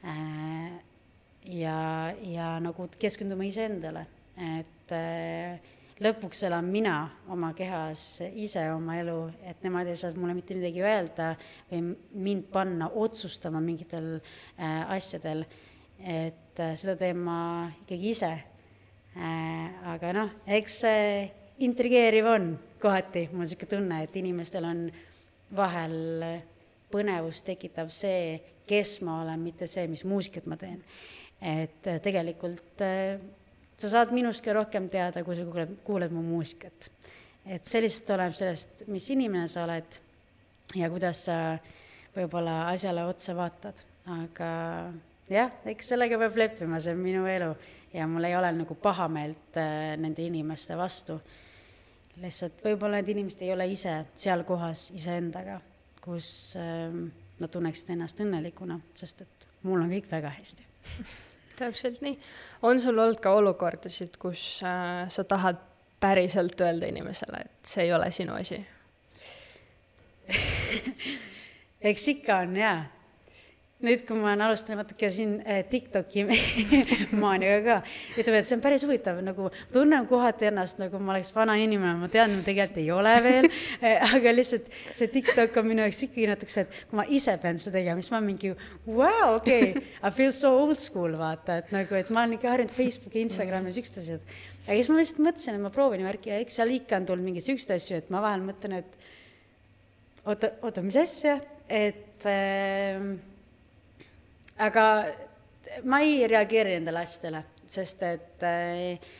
ja, ja nagu keskenduma iseendale, et lõpuks elan mina oma kehas ise oma elu, et nemad ei saa mulle mitte midagi öelda või mind panna otsustama mingitel äh, asjadel. et äh, seda teen ma ikkagi ise äh,. aga noh, eks see intrigeeriv on kohati, mul on niisugune tunne, et inimestel on vahel põnevust tekitav see, kes ma olen, mitte see, mis muusikat ma teen. et äh, tegelikult äh, sa saad minust ka rohkem teada, kui sa kuuled, kuuled mu muusikat. et see lihtsalt oleneb sellest, mis inimene sa oled ja kuidas sa võib-olla asjale otsa vaatad, aga jah, eks sellega peab leppima, see on minu elu ja mul ei ole nagu pahameelt äh, nende inimeste vastu. lihtsalt võib-olla need inimesed ei ole ise seal kohas iseendaga, kus äh, nad tunneksid ennast õnnelikuna, sest et mul on kõik väga hästi [LAUGHS] täpselt nii. on sul olnud ka olukordasid, kus äh, sa tahad päriselt öelda inimesele, et see ei ole sinu asi [LAUGHS] eks ikka on jaa. Nüüd, kui ma olen alustanud natuke siin eh, TikToki [LAUGHS] maaniaga ka, ütleme, et see on päris huvitav, nagu tunnen kohati ennast nagu ma oleks vana inimene, ma tean, tegelikult ei ole veel eh, [LAUGHS] aga lihtsalt see TikTok on minu jaoks ikkagi natukese, et kui ma ise pean seda tegema, siis ma mingi vau, okei, I feel so old school, vaata, et nagu, et ma olen ikka harjunud Facebooki, Instagrami ja siuksed asjad. aga siis ma lihtsalt mõtlesin, et ma proovin värki ja eks seal ikka on tulnud mingeid siukseid asju, et ma vahel mõtlen, et oota, oota, mis asja, et äh, aga ma ei reageeri nendele asjadele, sest et äh,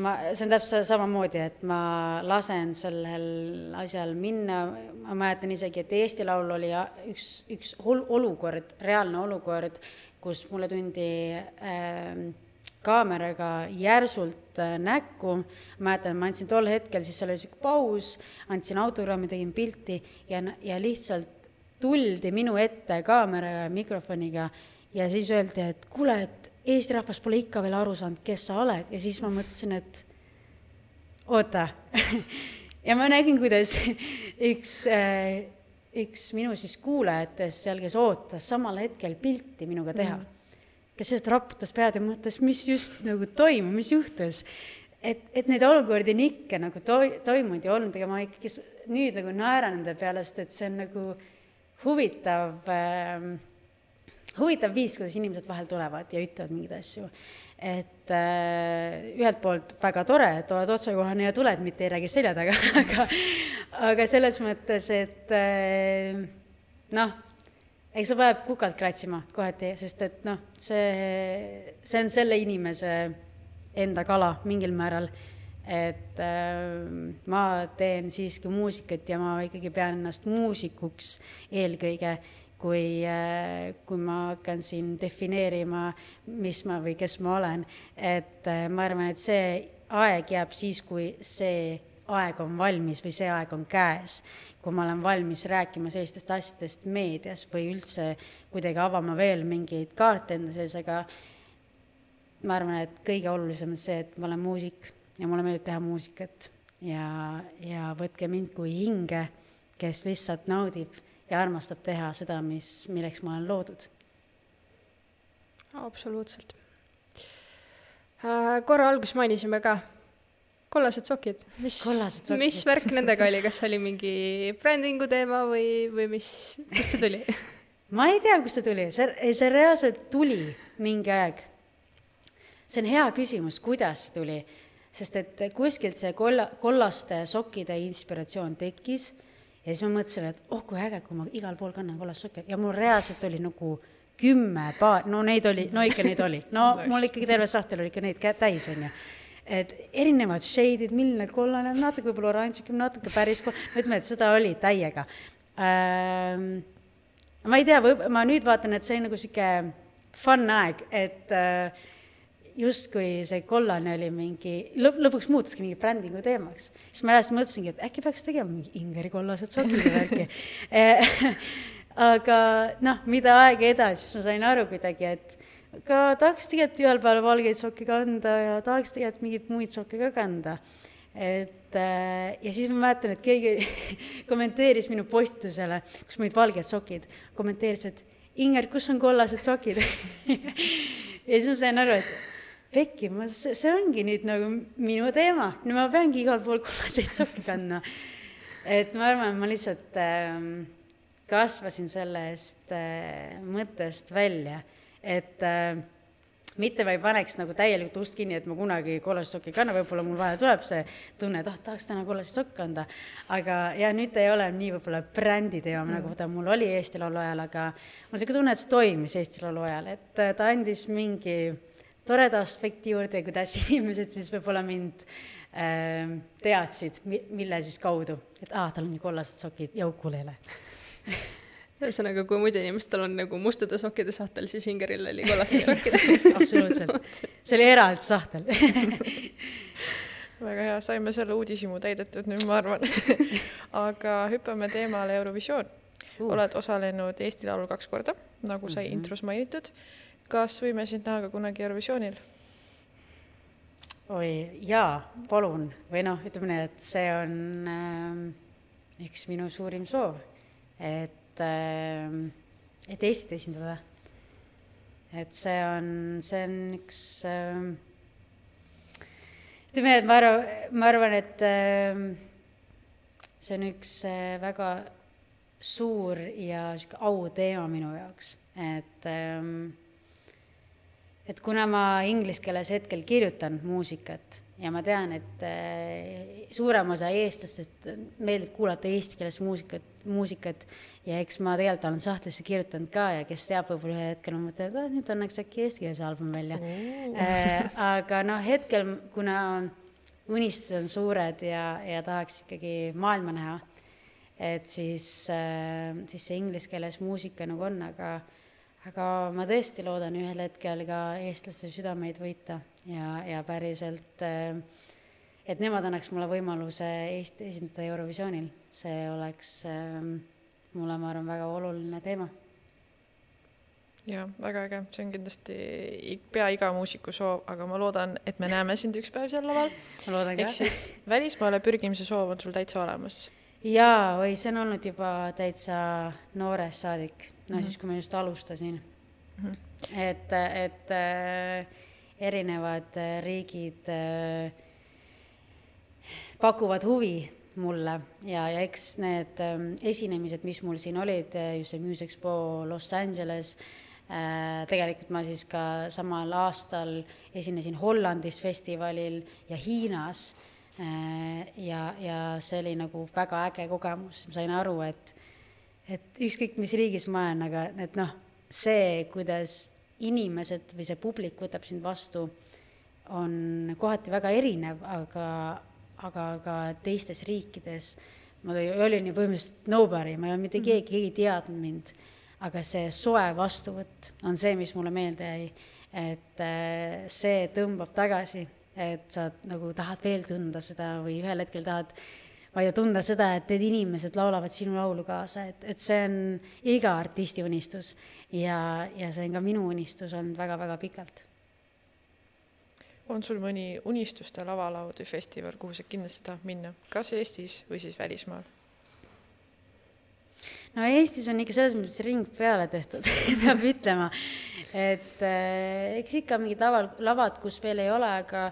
ma, see on täpselt samamoodi, et ma lasen sellel asjal minna, ma mäletan isegi, et Eesti Laul oli üks, üks olukord, reaalne olukord, kus mulle tundi äh, kaameraga järsult äh, näkku. mäletan, ma andsin tol hetkel, siis oli sihuke paus, andsin autogrammi, tegin pilti ja, ja lihtsalt tuldi minu ette kaamera ja mikrofoniga ja siis öeldi, et kuule, et Eesti rahvas pole ikka veel aru saanud, kes sa oled. Ja siis ma mõtlesin, et oota. [LAUGHS] Ja ma nägin, kuidas üks äh, üks minu siis kuulajatest seal, kes ootas samal hetkel pilti minuga teha mm kes sellest raputas pead ja mõtles, mis just nagu toimub, mis juhtus. et, et neid olukordi on ikka nagu toi-, toimunud ja olnud, ega ma ikkagi nüüd nagu naeran nende peale, sest et see on nagu huvitav äh,, huvitav viis, kuidas inimesed vahel tulevad ja ütlevad mingeid asju. et äh, ühelt poolt väga tore, et oled otsekohane ja tuled, mitte ei räägi selja taga [LAUGHS] aga, aga selles mõttes, et äh, noh eks see peab kukalt kratsima kohati, sest et noh, see, see on selle inimese enda kala mingil määral. Et äh, ma teen siiski muusikat ja ma ikkagi pean ennast muusikuks eelkõige, kui äh,, kui ma hakkan siin defineerima, mis ma või kes ma olen. et äh, ma arvan, et see aeg jääb siis, kui see aeg on valmis või see aeg on käes kui ma olen valmis rääkima sellistest asjadest meedias või üldse kuidagi avama veel mingeid kaarte enda sees, aga ma arvan, et kõige olulisem on see, et ma olen muusik ja mulle meeldib teha muusikat. Ja, ja võtke mind kui hinge, kes lihtsalt naudib ja armastab teha seda, mis, milleks ma olen loodud. absoluutselt. Äh,. korra alguses mainisime ka kollased sokid, mis, mis värk nendega oli, kas oli mingi brändingu teema või, või mis, kust see tuli? [LAUGHS] Ma ei tea, kust see tuli, see, see reaalselt tuli mingi aeg. see on hea küsimus, kuidas see tuli, sest et kuskilt see kolla, kollaste sokkide inspiratsioon tekkis ja siis ma mõtlesin, et oh kui äge, kui ma igal pool kannan kollast sokke ja mul reaalselt oli nagu kümme paar, no neid oli, no ikka neid oli, no mul ikkagi terve sahtel oli ikka neid täis, onju. Et erinevad shade'id, milline kollane, natuke võib-olla oranž, natuke päris, no ütleme, et seda oli täiega. Ähm,. ma ei tea, või ma nüüd vaatan, et see on nagu sihuke fun aeg, et äh, justkui see kollane oli mingi, lõpp, lõpuks muutuski mingi brändingu teemaks. siis ma järsku mõtlesingi, et äkki peaks tegema mingi Ingeri kollased sokid või äkki [LAUGHS] aga noh, mida aega edasi, siis ma sain aru kuidagi, et ka tahaks tegelikult ühel päeval valgeid sokke kanda ja tahaks tegelikult mingeid muid sokke ka kanda. et äh, ja siis ma mäletan, et keegi [LAUGHS] kommenteeris minu postitusele, kus olid valged sokid, kommenteeris, et Inger, kus on kollased sokid [LAUGHS] ja siis ma sain aru, et pekki, ma, see ongi nüüd nagu minu teema, nüüd ma peangi igal pool kollaseid sokke kandma. et ma arvan, ma lihtsalt äh, kasvasin sellest äh, mõttest välja, et äh, mitte ma ei paneks nagu täielikult ust kinni, et ma kunagi kollast sokki ei kanna, võib-olla mul vahel tuleb see tunne, et ah, tahaks täna kollast sokki kanda. aga ja nüüd ei ole nii võib-olla brändi teema mm., nagu ta mul oli Eesti Laulu ajal, aga mul on niisugune tunne, et see toimis Eesti Laulu ajal, et äh, ta andis mingi toreda aspekti juurde, kuidas [LAUGHS] inimesed siis võib-olla mind äh, teadsid, mille siis kaudu, et aa, tal on ju kollased sokid ja ukulele [LAUGHS] ühesõnaga, kui muidu inimestel on nagu mustade sokkide sahtel, siis Ingeril oli kollaste [LAUGHS] sokkide absoluutselt, see oli eraldi sahtel. Väga hea, saime selle uudishimu täidetud nüüd, ma arvan. Aga hüppame teemale Eurovisioon. Uh.. oled osalenud Eesti Laulul kaks korda, nagu sai mm -hmm. intros mainitud. Kas võime sind näha ka kunagi Eurovisioonil? oi jaa, palun, või noh, ütleme nii, et see on äh, üks minu suurim soov, et ähm, et Eestit esindada. et see on, see on üks ähm, ütleme, et ma arvan, ma arvan, et ähm, see on üks äh, väga suur ja sihuke auteema minu jaoks, et et kuna ma inglise keeles hetkel kirjutan muusikat ja ma tean, et äh, suurem osa eestlastest meeldib kuulata eesti keeles muusikat, muusikat ja eks ma tegelikult olen sahtlisse kirjutanud ka ja kes teab, võib-olla ühel hetkel ma mõtlen, et ah, nüüd annaks äkki eestikeelse albumi välja äh,. aga noh, hetkel, kuna unistused on suured ja, ja tahaks ikkagi maailma näha, et siis äh,, siis see inglise keeles muusika nagu on, aga aga ma tõesti loodan ühel hetkel ka eestlaste südameid võita ja, ja päriselt, äh, et nemad annaks mulle võimaluse Eesti esindada Eurovisioonil, see oleks äh, mulle, ma arvan, väga oluline teema. jaa, väga äge, see on kindlasti pea iga muusiku soov, aga ma loodan, et me näeme sind üks päev seal laval. ehk siis välismaale pürgimise soov on sul täitsa olemas. Jaa, oi, see on olnud juba täitsa noorest saadik, no mm -hmm. siis, kui ma just alustasin mm. -hmm. et, et äh, erinevad äh, riigid äh, pakuvad huvi mulle ja, ja eks need äh, esinemised, mis mul siin olid, äh, just see Music Expo Los Angeles äh,, tegelikult ma siis ka samal aastal esinesin Hollandis festivalil ja Hiinas äh, ja, ja see oli nagu väga äge kogemus, ma sain aru, et et ükskõik, mis riigis ma olen, aga et noh, see, kuidas inimesed või see publik võtab sind vastu, on kohati väga erinev, aga, aga ka teistes riikides. Ma olin ju põhimõtteliselt nobody, ma ei olnud mitte mhm. keegi, keegi ei teadnud mind, aga see soe vastuvõtt on see, mis mulle meelde jäi, et äh, see tõmbab tagasi, et sa nagu tahad veel tunda seda või ühel hetkel tahad vaid tunda seda, et need inimesed laulavad sinu laulu kaasa, et, et see on iga artisti unistus ja, ja see on ka minu unistus olnud väga-väga pikalt. on sul mõni unistuste lavalaud või festival, kuhu sa kindlasti tahad minna, kas Eestis või siis välismaal? no Eestis on ikka selles mõttes ring peale tehtud [LAUGHS] peab ütlema, et äh, eks ikka mingid laval, lavad, kus veel ei ole, aga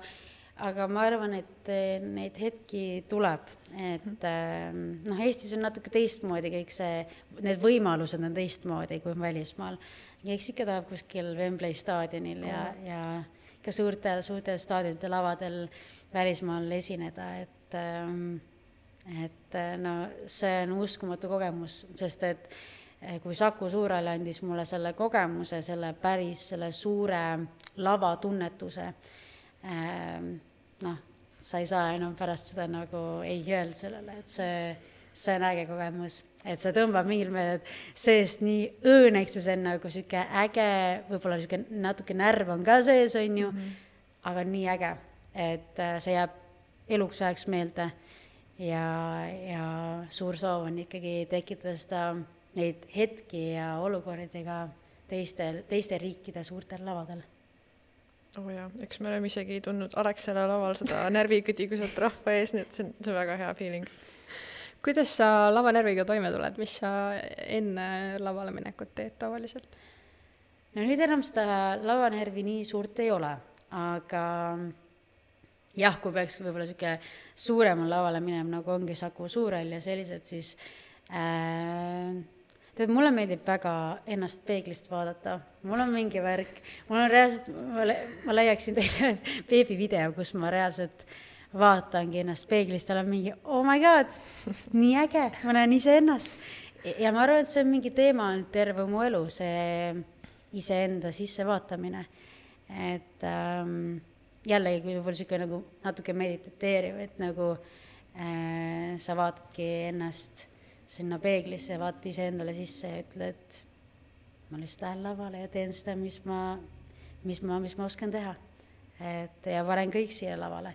aga ma arvan, et eh, neid hetki tuleb, et mhm. ehm, noh, Eestis on natuke teistmoodi kõik see, need võimalused on teistmoodi kui välismaal. eks ikka tahab kuskil Wembley staadionil ja ja ka suurtel, suurtel staadionite lavadel välismaal esineda, et ehm, et eh, no see on uskumatu kogemus, sest et eh, kui Saku Suurhall andis mulle selle kogemuse, selle päris, selle suure lavatunnetuse äh,, noh, sa ei saa enam pärast seda nagu ei öelda sellele, et see, see on äge kogemus, et see tõmbab mingil meelel seest nii õõneks ja see on nagu sihuke äge, võib-olla sihuke natuke närv on ka sees, on ju mm, -hmm. aga nii äge, et äh, see jääb eluks ajaks meelde. ja, ja suur soov on ikkagi tekitada seda, neid hetki ja olukordi ka teistel, teiste riikide suurtel lavadel oo oh jaa, eks me oleme isegi tundnud Alexela laval seda [LAUGHS] närvikõdi, kui sa oled rahva ees, nii et see on, see on väga hea feeling. kuidas sa lavanärviga toime tuled, mis sa enne lavale minekut teed tavaliselt? no nüüd enam seda lavanärvi nii suurt ei ole, aga jah, kui peaks võib-olla niisugune suuremal lavale minema, nagu ongi Saku Suurhall ja sellised, siis äh, tead, mulle meeldib väga ennast peeglist vaadata, mul on mingi värk, mul on reaalselt, ma, ma leiaksin teile [LAUGHS] beebivideo, kus ma reaalselt vaatangi ennast peeglist, olen mingi oh my god, nii äge, ma näen iseennast. ja ma arvan, et see on mingi teema olnud terve mu elu, see iseenda sissevaatamine. et ähm, jällegi, võib-olla niisugune nagu natuke mediteeriv, et nagu äh, sa vaatadki ennast sinna peeglisse ja vaatad iseendale sisse ja ütled, ma lihtsalt lähen lavale ja teen seda, mis ma, mis ma, mis ma oskan teha. et ja panen kõik siia lavale.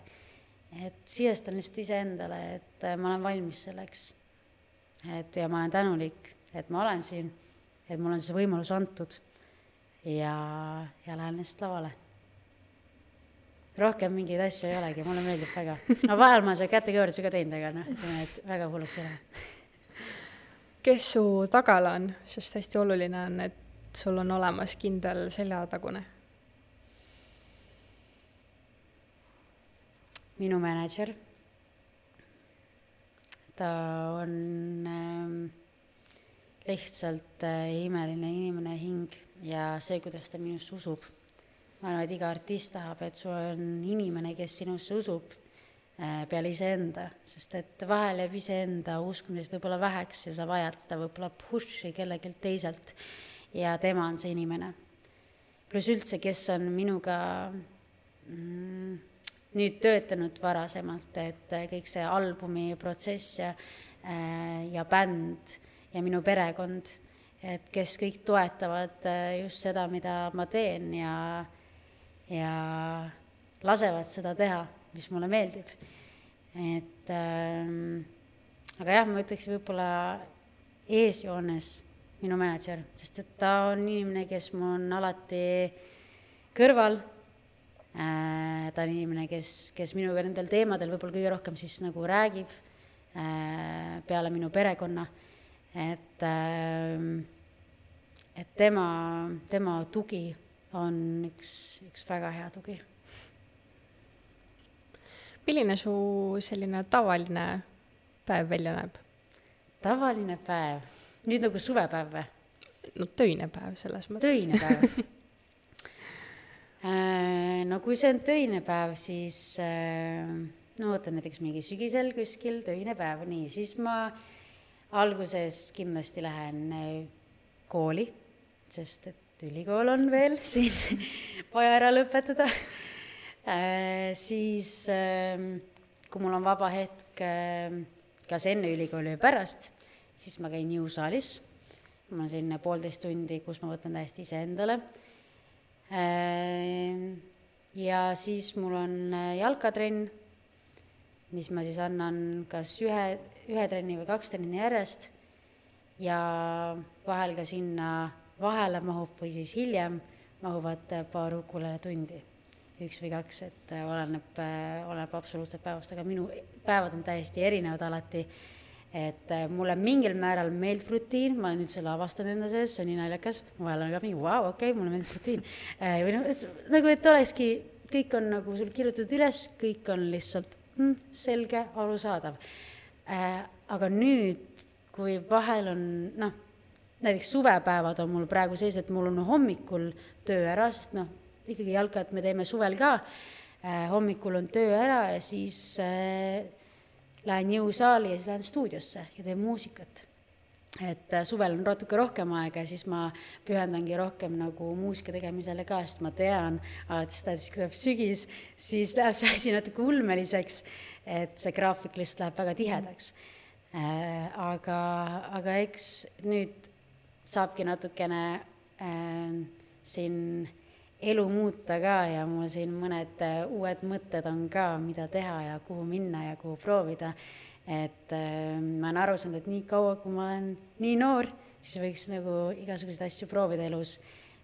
et sisestan lihtsalt iseendale, et äh, ma olen valmis selleks. et ja ma olen tänulik, et ma olen siin, et mul on see võimalus antud ja, ja lähen lihtsalt lavale rohkem mingeid asju ei olegi, mulle meeldib väga. no vahel ma seda kätekõverdusi ka teinud, aga noh, ütleme, et väga hulluks ei lähe. Kes su tagala on, sest hästi oluline on, et sul on olemas kindel seljatagune? minu mänedžer. ta on äh, lihtsalt äh, imeline inimene hing ja see, kuidas ta minusse usub ma arvan, et iga artist tahab, et sul on inimene, kes sinusse usub peale iseenda, sest et vahel jääb iseenda uskumisest võib-olla väheks ja sa vajad seda võib-olla push'i kellelgi teiselt ja tema on see inimene. pluss üldse, kes on minuga mm, nüüd töötanud varasemalt, et äh, kõik see albumi protsess ja, äh, ja bänd ja minu perekond, et kes kõik toetavad just seda, mida ma teen ja ja lasevad seda teha, mis mulle meeldib. et ähm, aga jah, ma ütleks võib-olla eesjoones minu mänedžer, sest et ta on inimene, kes mu on alati kõrval äh,. ta on inimene, kes, kes minuga nendel teemadel võib-olla kõige rohkem siis nagu räägib äh, peale minu perekonna, et äh, et tema, tema tugi on üks, üks väga hea tugi. Milline su selline tavaline päev välja näeb? tavaline päev, nüüd nagu suvepäev või? no töine päev selles mõttes. töine päev [LAUGHS] äh, no kui see on töine päev, siis äh, no võtan näiteks mingi sügisel kuskil töine päev, nii, siis ma alguses kindlasti lähen äh, kooli, sest et ülikool on veel [LAUGHS] siin vaja ära lõpetada. Siis äh, kui mul on vaba hetk äh, kas enne ülikooli või pärast, siis ma käin jõusaalis. mul on selline poolteist tundi, kus ma võtan täiesti iseendale äh,. ja siis mul on äh, jalkatrenn, mis ma siis annan kas ühe, ühe trenni või kaks trenni järjest ja vahel ka sinna vahele mahub või siis hiljem mahuvad paar ukulele tundi, üks või kaks, et äh, oleneb, äh, oleneb absoluutselt päevast, aga minu päevad on täiesti erinevad alati. et äh, mulle mingil määral meeldib rutiin, ma nüüd selle avastan enda sees, see on nii naljakas, vahel on ka mingi vau, okei okay,, mulle meeldib rutiin. või noh, et nagu, et olekski, kõik on nagu sul kirjutatud üles, kõik on lihtsalt mm, selge, arusaadav. aga nüüd, kui vahel on noh näiteks suvepäevad on mul praegu sellised, et mul on hommikul töö ära, sest noh, ikkagi jalkat me teeme suvel ka äh,, hommikul on töö ära ja siis äh, lähen jõusaali ja siis lähen stuudiosse ja teen muusikat. et äh, suvel on natuke rohkem aega ja siis ma pühendangi rohkem nagu muusika tegemisele ka, sest ma tean alates seda, siis kui tuleb sügis, siis läheb see asi natuke ulmeliseks, et see graafik lihtsalt läheb väga tihedaks aga, aga eks nüüd saabki natukene äh, siin elu muuta ka ja mul siin mõned äh, uued mõtted on ka, mida teha ja kuhu minna ja kuhu proovida. et äh, ma olen aru saanud, et nii kaua, kui ma olen nii noor, siis võiks nagu igasuguseid asju proovida elus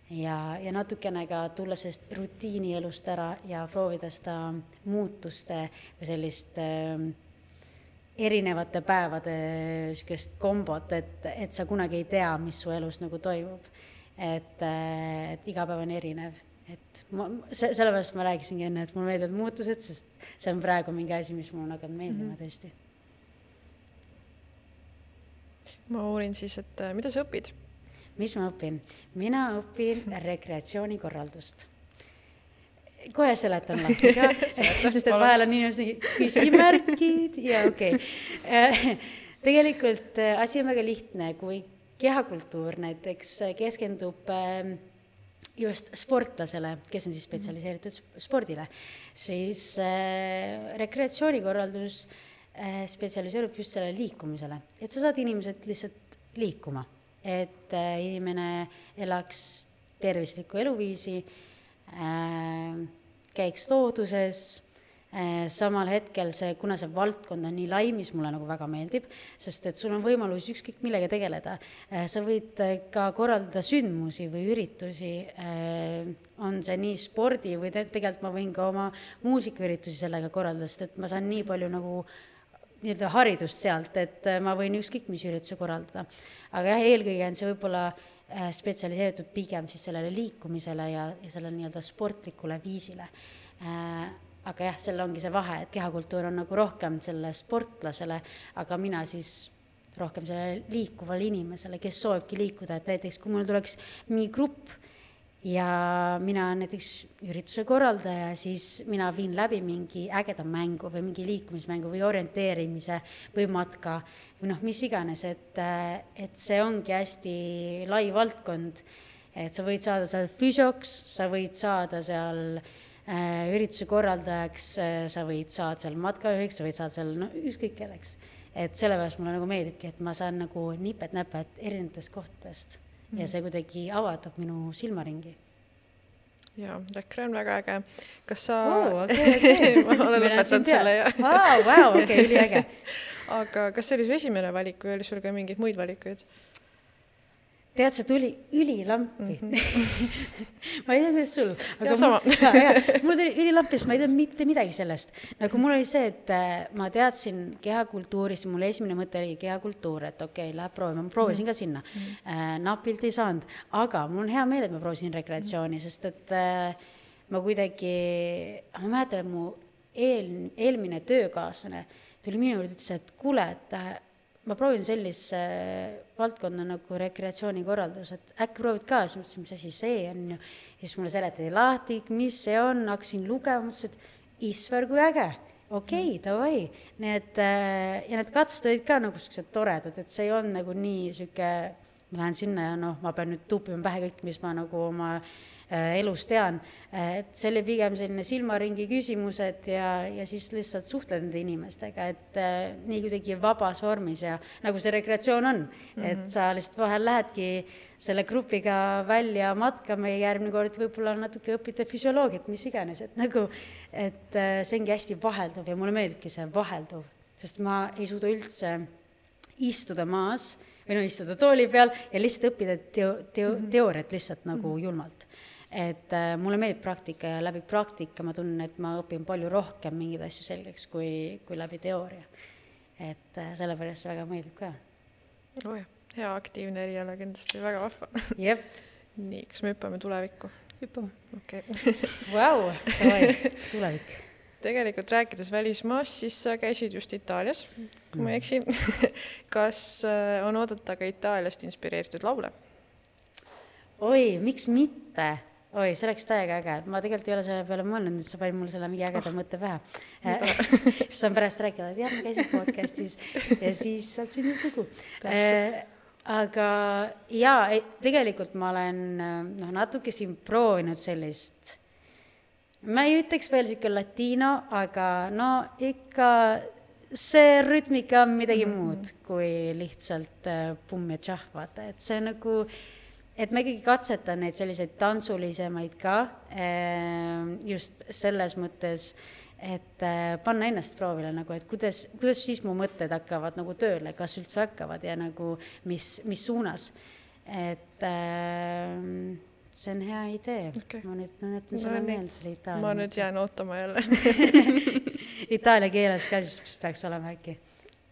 ja, ja natukene ka tulla sellest rutiinielust ära ja proovida seda muutuste või sellist äh, erinevate päevade niisugust kombot, et, et sa kunagi ei tea, mis su elus nagu toimub. Et, et iga päev on erinev et ma, see, sellepärast ma rääkisingi enne, et mulle meeldivad muutused, sest see on praegu mingi asi, mis mul on hakanud meeldima mm -hmm. tõesti. ma uurin siis, et äh, mida sa õpid? mis ma õpin? mina õpin [LAUGHS] rekreatsioonikorraldust kohe seletan [LAUGHS] lahti ka [LAUGHS] sest et vahel on inimesed küsimärgid ja okei okay. tegelikult äh, asi on väga lihtne, kui kehakultuur näiteks keskendub äh, just sportlasele, kes on siis spetsialiseeritud spordile, siis äh, rekreatsioonikorraldus äh, spetsialiseerub just sellele liikumisele, et sa saad inimesed lihtsalt liikuma, et äh, inimene elaks tervislikku eluviisi käiks looduses samal hetkel see, kuna see valdkond on nii lai, mis mulle nagu väga meeldib, sest et sul on võimalus ükskõik millega tegeleda. Äh, sa võid äh, ka korraldada sündmusi või üritusi, on see nii spordi või te tegelikult ma võin ka oma muusikaüritusi sellega korraldada, sest et ma saan nii palju nagu nii-öelda haridust sealt, et ma võin ükskõik mis ürituse korraldada. aga jah, eelkõige on see võib-olla spetsialiseeritud pigem siis sellele liikumisele ja, ja sellele nii-öelda sportlikule viisile aga jah, seal ongi see vahe, et kehakultuur on nagu rohkem selle sportlasele, aga mina siis rohkem sellele liikuvale inimesele, kes soovibki liikuda, et näiteks kui mul tuleks mingi grupp ja mina olen näiteks ürituse korraldaja, siis mina viin läbi mingi ägeda mängu või mingi liikumismängu või orienteerimise või matka või noh, mis iganes, et, et see ongi hästi lai valdkond. et sa võid saada seal füsioks, sa võid saada seal äh, ürituse korraldajaks, äh, sa võid saada seal matkajuhiks, sa võid saada seal no ükskõik kelleks. et sellepärast mulle nagu meeldibki, et ma saan nagu nipet-näpet erinevatest kohtadest mm -hmm. ja mhm. see kuidagi avardab minu silmaringi jaa, Rekre on väga äge. kas sa oh,? Okay, okay. ma olen lõpetanud selle ja wow,. Vau, okei, üliäge. [LAUGHS] aga kas see oli su esimene valik või oli sul ka mingeid muid valikuid? Tead, see tuli ülilampi mm. -hmm. [LAUGHS] ma ei tea, kuidas sul. ja sama. [LAUGHS] mul tuli ülilampi, sest ma ei tea mitte midagi sellest. nagu mul oli see, et äh, ma teadsin kehakultuurist, mul esimene mõte oli kehakultuur, et okei okay,, läheb proovima, ma proovisin mm -hmm. ka sinna mm. -hmm. Äh, napilt ei saanud, aga mul on hea meel, et ma proovisin rekreatsiooni, sest et äh, ma kuidagi, ma mäletan, et mu eel, eelmine töökaaslane tuli minu juurde, ütles, et kuule, et äh, ma proovin sellise valdkonna nagu rekreatsioonikorraldus, et äkki proovid ka, siis mõtlesin, mis asi see on ju. siis mulle seletati lahti, mis see on, hakkasin lugema, mõtlesin, et issver, kui äge, okei okay,, davai. nii et äh, ja need katsed olid ka nagu siuksed toredad, et see ei olnud nagu nii sihuke, ma lähen sinna ja noh, ma pean nüüd tuupima pähe kõik, mis ma nagu oma Äh, elus tean. Äh, et see oli pigem selline silmaringi küsimused ja, ja siis lihtsalt suhtled nende inimestega, et äh, nii kuidagi vabas vormis ja nagu see rekreatsioon on mm, -hmm. et sa lihtsalt vahel lähedki selle grupiga välja matkama ja järgmine kord võib-olla natuke õpite füsioloogiat, mis iganes, et nagu, et see ongi hästi vahelduv ja mulle meeldibki see vahelduv, sest ma ei suuda üldse istuda maas või no istuda tooli peal ja lihtsalt õppida teo-, teo-, mhm. teooriat lihtsalt nagu -hmm. julmalt et äh, mulle meeldib praktika ja läbi praktika ma tunnen, et ma õpin palju rohkem mingeid asju selgeks kui, kui läbi teooria. et äh, sellepärast see väga meeldib ka. oh hea aktiivne eriala kindlasti, väga vahva. jep. nii, kas me hüppame tulevikku? hüppame. okei. Vau, davai, [LAUGHS] tulevik tegelikult rääkides välismaast, siis sa käisid just Itaalias, kui ma ei eksi [LAUGHS] kas äh, on oodata ka Itaaliast inspireeritud laule? oi, miks mitte oi, see oleks täiega äge, ma tegelikult ei ole selle peale mõelnud, nüüd sa panid mulle selle mingi ägeda oh. mõtte pähe [LAUGHS] siis saan pärast rääkida, et jah, ma käisin podcast'is ja siis sealt sündis lugu. Äh, aga jaa, tegelikult ma olen noh, natuke siin proovinud sellist, ma ei ütleks veel niisugune latino, aga no ikka see rütmika on midagi mm -hmm. muud kui lihtsalt äh, pumm ja tšahh, vaata, et see nagu äh, et ma ikkagi katsetan neid selliseid tantsulisemaid ka, ehm, just selles mõttes, et äh, panna ennast proovile nagu, et kuidas, kuidas siis mu mõtted hakkavad nagu tööle, kas üldse hakkavad ja nagu mis, mis suunas. et äh, see on hea idee okay., ma nüüd jätan selle meelde, selle itaalia. ma nüüd jään ootama jälle [LAUGHS] Itaalia keeles ka siis peaks olema äkki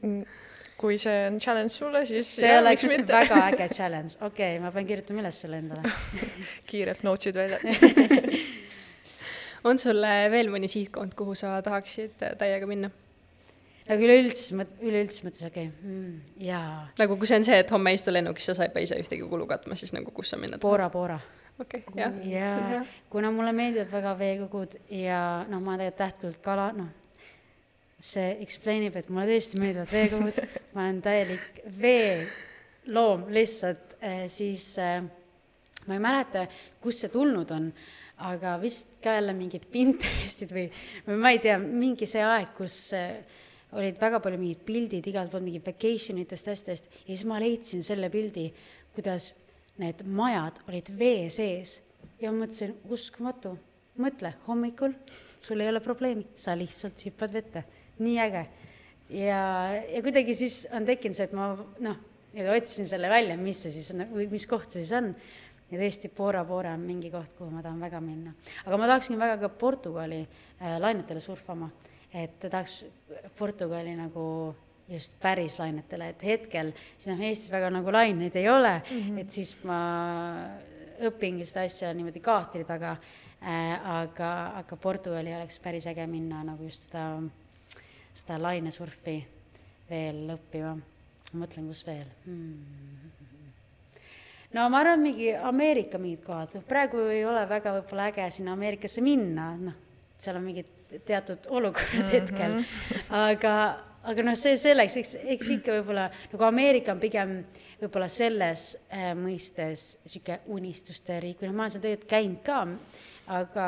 mm kui see on challenge sulle, siis see jah, oleks väga äge [LAUGHS] challenge, okei okay,, ma pean kirjutama üles selle endale [LAUGHS] kiirelt notes'id välja [LAUGHS] on sul veel mõni sihtkoht, kuhu sa tahaksid täiega minna? nagu üleüldises mõt-, üleüldises mõttes okei okay. mm,, jaa. nagu kui see on see, et homme istu lennukisse, sa ei pea ise ühtegi kulu katma, siis nagu kus sa minna tahad? Bora Bora. okei okay,, jah. ja kuna mulle meeldivad väga veekogud ja noh, ma olen tegelikult tähtkult kala, noh, see explain ib, et mulle tõesti meeldivad veekogud. [LAUGHS] Ma olen täielik veeloom lihtsalt eh,, siis eh, ma ei mäleta, kust see tulnud on, aga vist ka jälle mingid Pinterestid või, või ma ei tea, mingi see aeg, kus eh, olid väga palju mingid pildid igalt poolt, mingi vacation itest, asjadest ja siis ma leidsin selle pildi, kuidas need majad olid vee sees. Ja ma mõtlesin, uskumatu, mõtle, hommikul sul ei ole probleemi, sa lihtsalt hüppad vette, nii äge. ja, ja kuidagi siis on tekkinud see, et ma noh, otsisin selle välja, mis see siis on või mis koht see siis on ja tõesti, Bora Bora on mingi koht, kuhu ma tahan väga minna. aga ma tahaksin väga ka Portugali äh, lainetele surfama et tahaks Portugali nagu just päris lainetele, et hetkel siis noh, Eestis väga nagu laineid ei ole mm, -hmm. et siis ma õpingi seda asja niimoodi kaatri taga äh,, aga, aga Portugali oleks päris äge minna nagu just seda, seda lainesurfi veel õppima. ma mõtlen, kus veel hmm. no ma arvan, mingi Ameerika mingid kohad, noh praegu ei ole väga võib-olla äge sinna Ameerikasse minna, noh, seal on mingid teatud olukorrad mm -hmm. hetkel. aga, aga noh, see selleks, eks, eks ikka võib-olla nagu Ameerika on pigem võib-olla selles äh, mõistes sihuke unistuste riik või noh, ma olen seal tegelikult käinud ka, aga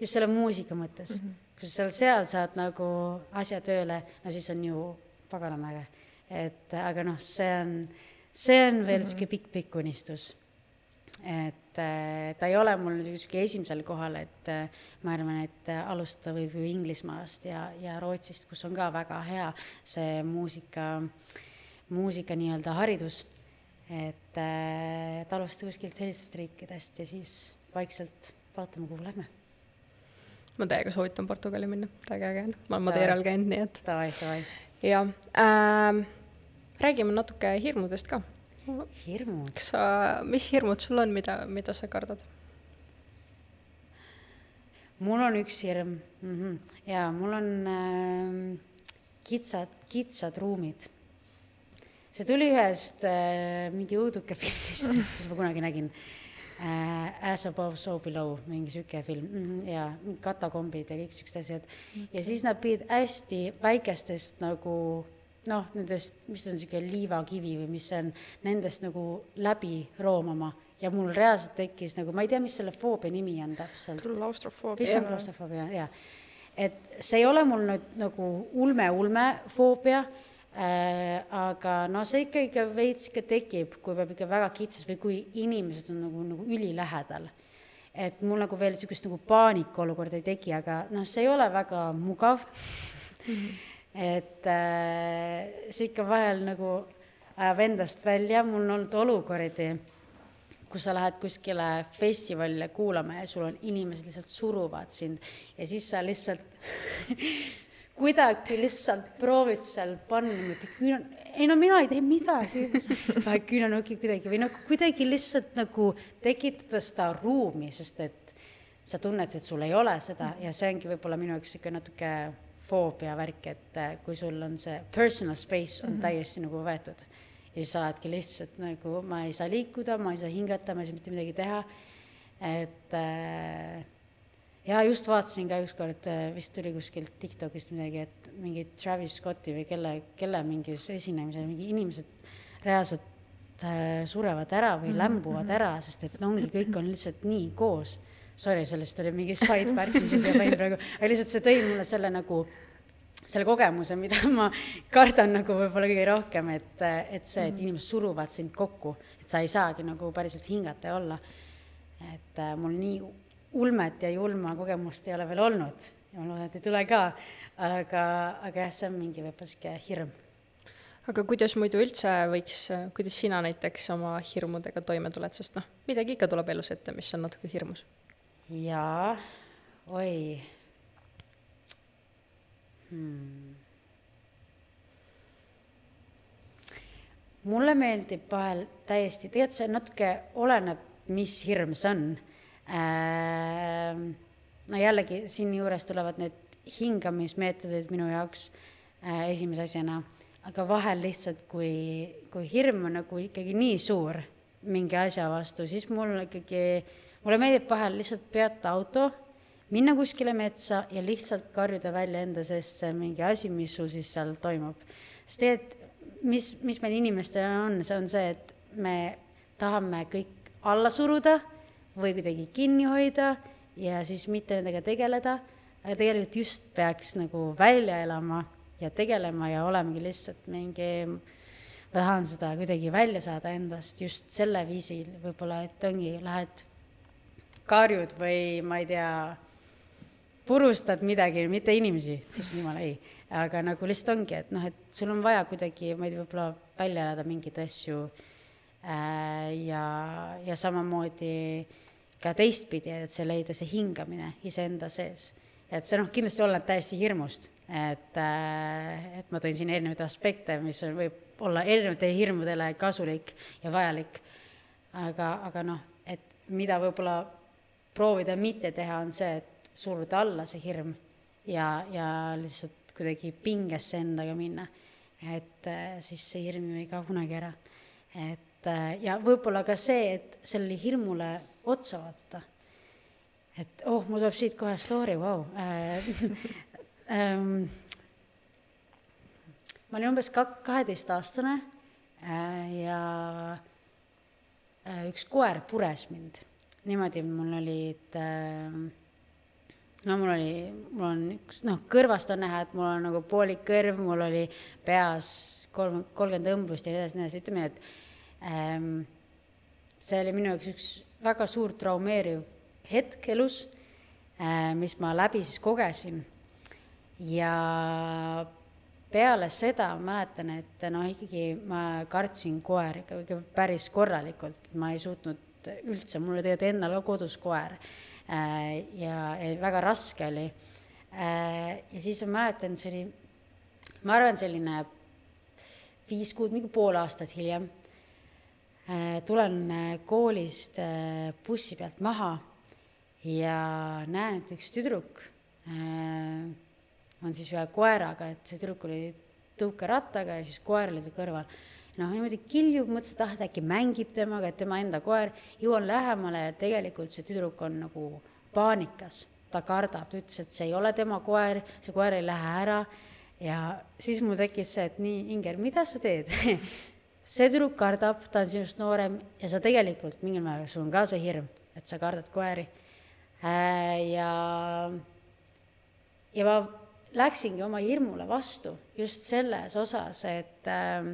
just selle muusika mõttes mm. -hmm. Kui sa seal, seal saad nagu asja tööle, no siis on ju paganama äge. et aga noh, see on, see on veel mm -hmm. pikk-pikk unistus et äh, ta ei ole mul niisugune esimesel kohal, et äh, ma arvan, et äh, alustada võib ju Inglismaast ja, ja Rootsist, kus on ka väga hea see muusika, muusika nii-öelda haridus. et, et alustada kuskilt sellistest riikidest ja siis vaikselt vaatame, kuhu lähme. Ma täiega soovitan Portugali minna, täiega äge on, ma olen Madeiral käinud, nii et. Jah äh,, räägime natuke hirmudest ka hirmud? kas sa, mis hirmud sul on, mida, mida sa kardad? mul on üks hirm mm -hmm. ja mul on äh, kitsad, kitsad ruumid. see tuli ühest äh, mingi õuduke filmist, [LAUGHS] mis ma kunagi nägin äh,. As above, so below, mingi sihuke film -hmm, ja katakombid ja kõik siuksed asjad. ja siis nad pidid hästi väikestest nagu noh, nendest, mis on niisugune liivakivi või mis on, nendest nagu läbi roomama ja mul reaalselt tekkis nagu, ma ei tea, mis selle foobia nimi on täpselt. klaustrofoobia. vist on klaustrofoobia, jaa. et see ei ole mul nüüd nagu ulme-ulme foobia äh,, aga no see ikka, ikka veits ikka tekib, kui peab ikka väga kitsas või kui inimesed on nagu, nagu ülilähedal. et mul nagu veel niisugust nagu paanikaolukorda ei teki, aga noh, see ei ole väga mugav mm. -hmm et äh, see ikka vahel nagu ajab endast välja, mul on olnud olukordi, kus sa lähed kuskile festivalile kuulama ja sul on inimesed lihtsalt suruvad sind ja siis sa lihtsalt [LAUGHS] kuidagi lihtsalt proovid seal panna niimoodi küünal, ei no mina ei tee midagi, [LAUGHS] paned küünalnuki kuidagi või noh, kuidagi lihtsalt nagu tekitada seda ruumi, sest et sa tunned, et sul ei ole seda ja see ongi võib-olla minu jaoks ikka natuke foobia värk, et äh, kui sul on see personal space on mm -hmm. täiesti nagu võetud ja siis sa oledki lihtsalt nagu, ma ei saa liikuda, ma ei saa hingata, ma ei saa mitte midagi teha. et äh, ja just vaatasin ka ükskord, äh, vist tuli kuskilt Tiktokist midagi, et mingi Travis Scotti või kelle, kelle mingis esinemisel mingi inimesed reaalselt äh, surevad ära või mm -hmm. lämbuvad ära, sest et no ongi, kõik on lihtsalt nii koos sorry, sellest oli mingi side värk, mis siia panin praegu, aga lihtsalt see tõi mulle selle nagu, selle kogemuse, mida [LAUGHS] ma kardan nagu võib-olla kõige rohkem, et, et see, et mhm. inimesed suruvad sind kokku, et sa ei saagi nagu päriselt hingata ja olla. et äh, mul nii ulmet ja julma kogemust ei ole veel olnud. Ja ma loodan, et ei tule ka, aga, aga jah, see on mingi võib-olla sihuke hirm. Aga kuidas muidu üldse võiks, kuidas sina näiteks oma hirmudega toime tuled, sest noh, midagi ikka tuleb elus ette, mis on natuke hirmus. Jaa, oi. Hmm.. mulle meeldib vahel täiesti, tegelikult see natuke oleneb, mis hirm see on. No jällegi siinjuures tulevad need hingamismeetodid minu jaoks äh, esimese asjana, aga vahel lihtsalt, kui, kui hirm on nagu ikkagi nii suur mingi asja vastu, siis mul ikkagi, mulle meeldib vahel lihtsalt peata auto, minna kuskile metsa ja lihtsalt karjuda välja enda seest see mingi asi, mis sul siis seal toimub. sest tegelikult, mis, mis meil inimestel on, see on see, et me tahame kõik alla suruda või kuidagi kinni hoida ja siis mitte nendega tegeleda aga tegelikult just peaks nagu välja elama ja tegelema ja olemegi lihtsalt mingi, ma tahan seda kuidagi välja saada endast just selle viisil, võib-olla, et ongi, lähed karjud või ma ei tea, purustad midagi, mitte inimesi, issand jumal, ei. aga nagu lihtsalt ongi, et noh, et sul on vaja kuidagi, ma ei tea, võib-olla välja elada mingeid asju ja, ja samamoodi ka teistpidi, et see leida see hingamine iseenda sees et see noh, kindlasti oleneb täiesti hirmust, et, äh, et ma tõin siin erinevaid aspekte, mis on, võib olla erinevatele hirmudele kasulik ja vajalik. aga, aga noh, et mida võib-olla proovida mitte teha, on see, et suruda alla see hirm ja, ja lihtsalt kuidagi pingesse endaga minna. et äh, siis see hirm ju ei kao kunagi ära. et äh, ja võib-olla ka see, et sellele hirmule otsa vaadata. Et oh, mul tuleb siit kohe story, vau. Äh, [LAUGHS] ähm, ma olin umbes ka-, kaheteistaastane äh, ja üks koer pures mind. niimoodi mul olid äh, no mul oli, mul on üks, noh, kõrvast on näha, et mul on nagu poolik kõrv, mul oli peas kolm, kolmkümmend õmblust ja nii edasi, nii edasi, ütleme, et ähm, see oli minu jaoks üks väga suur traumeeriv hetk elus, äh, mis ma läbi siis kogesin. ja peale seda mäletan, et noh, ikkagi ma kartsin koeri ikka, päris korralikult, ma ei suutnud üldse, mul oli tegelikult endal ka kodus koer äh, ja, ja väga raske oli. Äh, ja siis ma mäletan, see oli, ma arvan, selline viis kuud, mingi pool aastat hiljem tulen koolist bussi pealt maha ja näen, et üks tüdruk äh, on siis ühe koeraga, et see tüdruk oli tõukerattaga ja siis koer oli ta kõrval. noh, niimoodi kiljub, mõtlesin, et ah, et äkki mängib temaga, et tema enda koer. jõuan lähemale ja tegelikult see tüdruk on nagu paanikas, ta kardab, ta ütles, et see ei ole tema koer, see koer ei lähe ära. ja siis mul tekkis see, et nii, Inger, mida sa teed [LAUGHS] see tüdruk kardab, ta on sinust noorem ja sa tegelikult mingil määral, sul on ka see hirm, et sa kardad koeri. Äh, ja, ja ma läksingi oma hirmule vastu just selles osas, et äh,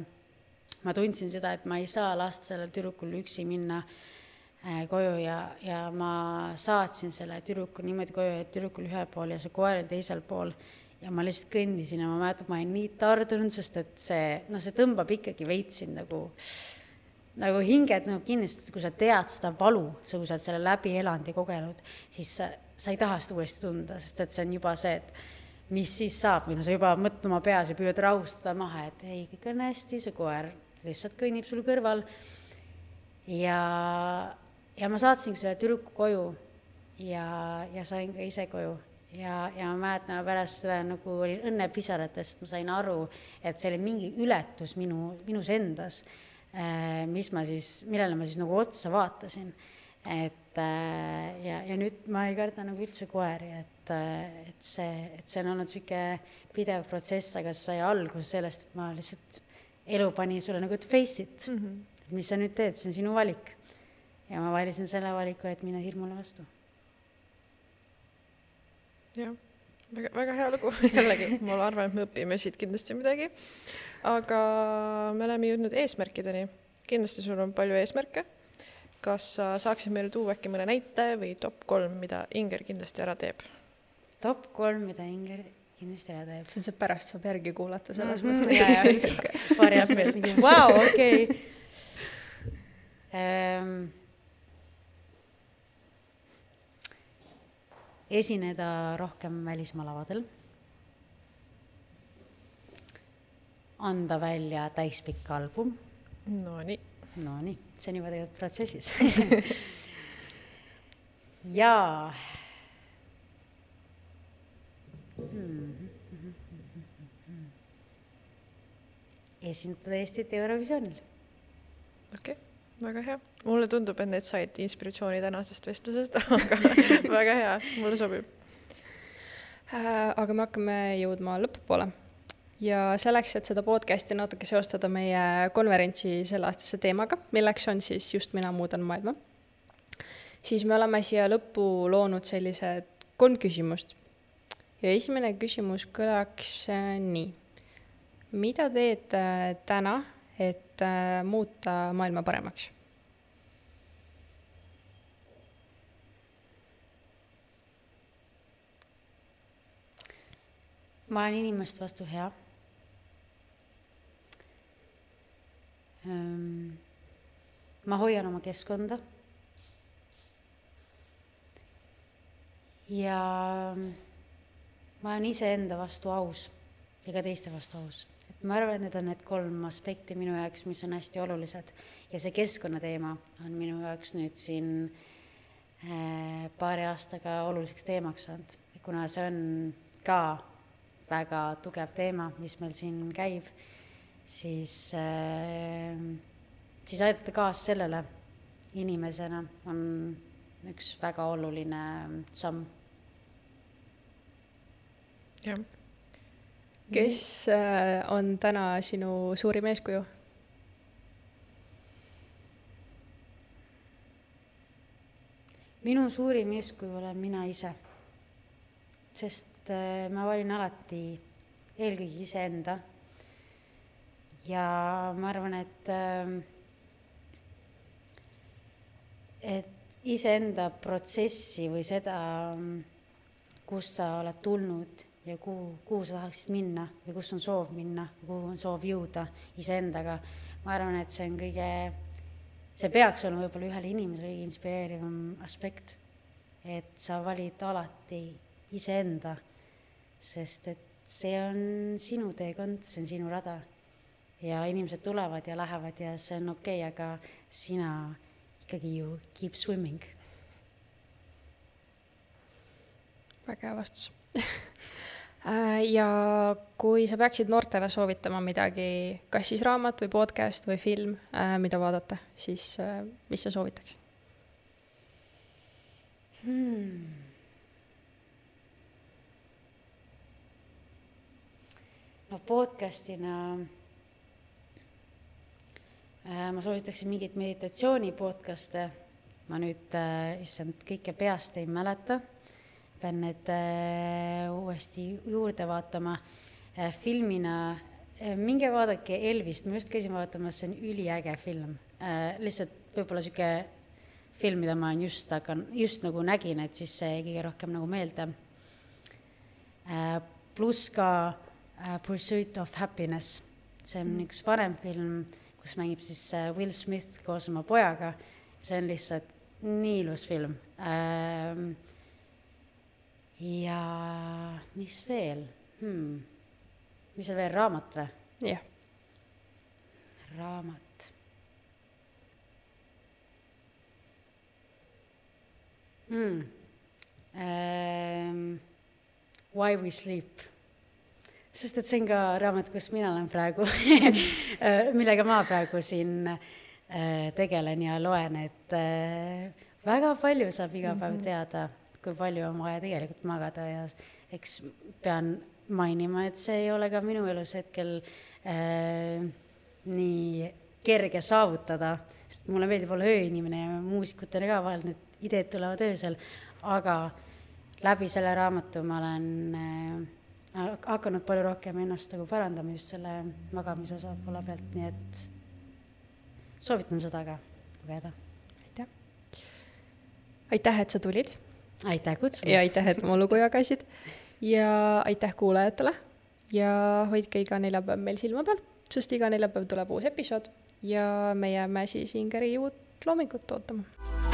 ma tundsin seda, et ma ei saa lasta sellel tüdrukul üksi minna äh, koju ja, ja ma saatsin selle tüdruku niimoodi koju, et tüdruk oli ühel pool ja see koer teisel pool ja ma lihtsalt kõndisin ja ma mäletan, ma olin nii tardunud, sest et see, noh, see tõmbab ikkagi veits sind nagu nagu hinged nagu kindlasti, kui sa tead seda valu, sa, kui sa oled selle läbi elanud ja kogenud, siis sa, sa ei taha seda uuesti tunda, sest et see on juba see, et mis siis saab või no sa juba mõtled oma peas ja püüad rahustada maha, et ei, kõik on hästi, see koer lihtsalt kõnnib sul kõrval. ja, ja ma saatsingi selle tüdruku koju ja, ja sain ka ise koju ja, ja ma mäletan pärast seda nagu olin õnnepisaratest, ma sain aru, et see oli mingi ületus minu, minus endas Äh, mis ma siis, millele ma siis nagu otsa vaatasin. et äh, ja, ja nüüd ma ei karda nagu üldse koeri, et, äh, et see, et see on olnud niisugune pidev protsess, aga see sai alguse sellest, et ma lihtsalt, elu pani sulle nagu, et face it mm, -hmm. mis sa nüüd teed, see on sinu valik. ja ma valisin selle valiku, et minna hirmule vastu. Jah väga, väga hea lugu [LAUGHS] jällegi, ma arvan, et me õpime siit kindlasti midagi. aga me oleme jõudnud eesmärkideni. kindlasti sul on palju eesmärke. kas sa saaksid meile tuua äkki mõne näite või top kolm, mida Inger kindlasti ära teeb? top kolm, mida Inger kindlasti ära teeb. see on see, pärast saab järgi kuulata selles mm -hmm. mõttes. paari aasta [LAUGHS] pärast mingi vau, okei. [LAUGHS] esineda rohkem välismaa lavadel, anda välja täispikk album Nonii, Nonii, see on juba tegelikult protsessis. [LAUGHS] Jaa hmm. esindada Eestit Eurovisioonil. Okei. okay, väga hea. mulle tundub, et need said inspiratsiooni tänasest vestlusest [LAUGHS] aga [LAUGHS] väga hea, mulle sobib. Äh, aga me hakkame jõudma lõpupoole ja selleks, et seda podcast'i natuke seostada meie konverentsi selleaastase teemaga, milleks on siis Just mina muudan maailma, siis me oleme siia lõppu loonud sellised kolm küsimust. ja esimene küsimus kõlaks äh, nii. mida teed täna, et äh, muuta maailma paremaks? ma olen inimeste vastu hea Ehm, ma hoian oma keskkonda. ja ma olen iseenda vastu aus ja ka teiste vastu aus. Ma arvan, et need on need kolm aspekti minu jaoks, mis on hästi olulised ja see keskkonnateema on minu jaoks nüüd siin äh, paari aastaga oluliseks teemaks saanud, kuna see on ka väga tugev teema, mis meil siin käib siis äh,, siis aidata kaasa sellele inimesena on üks väga oluline samm. jah. Kes äh, on täna sinu suurim eeskuju? minu suurim eeskuju olen mina ise, sest äh, ma valin alati eelkõige iseenda ja ma arvan, et, ähm, et iseenda protsessi või seda, kust sa oled tulnud ja kuhu, kuhu sa tahaksid minna või kus on soov minna, kuhu on soov jõuda iseendaga, ma arvan, et see on kõige, see peaks olema võib-olla ühele inimesele kõige inspireerivam aspekt, et sa valid alati iseenda, sest et see on sinu teekond, see on sinu rada. Ja inimesed tulevad ja lähevad ja see on okei okay,, aga sina ikkagi ju keep swimming. väga hea vastus [LAUGHS] ja kui sa peaksid noortele soovitama midagi, kas siis raamat või podcast või film, äh, mida vaadata, siis äh, mis sa soovitaks hmm.? no podcast'ina Äh, ma soovitaksin mingeid meditatsiooni podcast'e, ma nüüd äh,, issand, kõike peast ei mäleta, pean need äh, uuesti juurde vaatama äh,. filmina äh,, minge vaadake Elvist, ma just käisin vaatamas, see on üliäge film lihtsalt võib-olla sihuke film, mida ma olen just hakanud, just nagu nägin, et siis see jäi kõige rohkem nagu meelde pluss ka Pursuit of Happiness, see on üks vanem film kus mängib siis Will Smith koos oma pojaga. see on lihtsalt nii ilus film. Ja mis veel hmm.? mis seal veel, raamat või? jah raamat hmm.. Um, Why we sleep sest et see on ka raamat, kus mina olen praegu äh, [LAUGHS] millega ma praegu siin äh, tegelen ja loen, et äh, väga palju saab iga päev mhm. teada, kui palju on vaja tegelikult magada ja eks pean mainima, et see ei ole ka minu elus hetkel äh, nii kerge saavutada, sest mulle meeldib olla ööinimene ja muusikutele ka vahel need ideed tulevad öösel, aga läbi selle raamatu ma olen äh, hakanud palju rohkem ennast nagu parandama just selle magamise osa poole pealt, nii et soovitan seda ka lugeda. aitäh. aitäh, et sa tulid. Aitäh kutsumast. ja aitäh, et oma lugu jagasid. ja aitäh kuulajatele ja hoidke iga neljapäev meil silma peal, sest iga neljapäev tuleb uus episood ja me jääme siis Ingeri uut loomingut ootama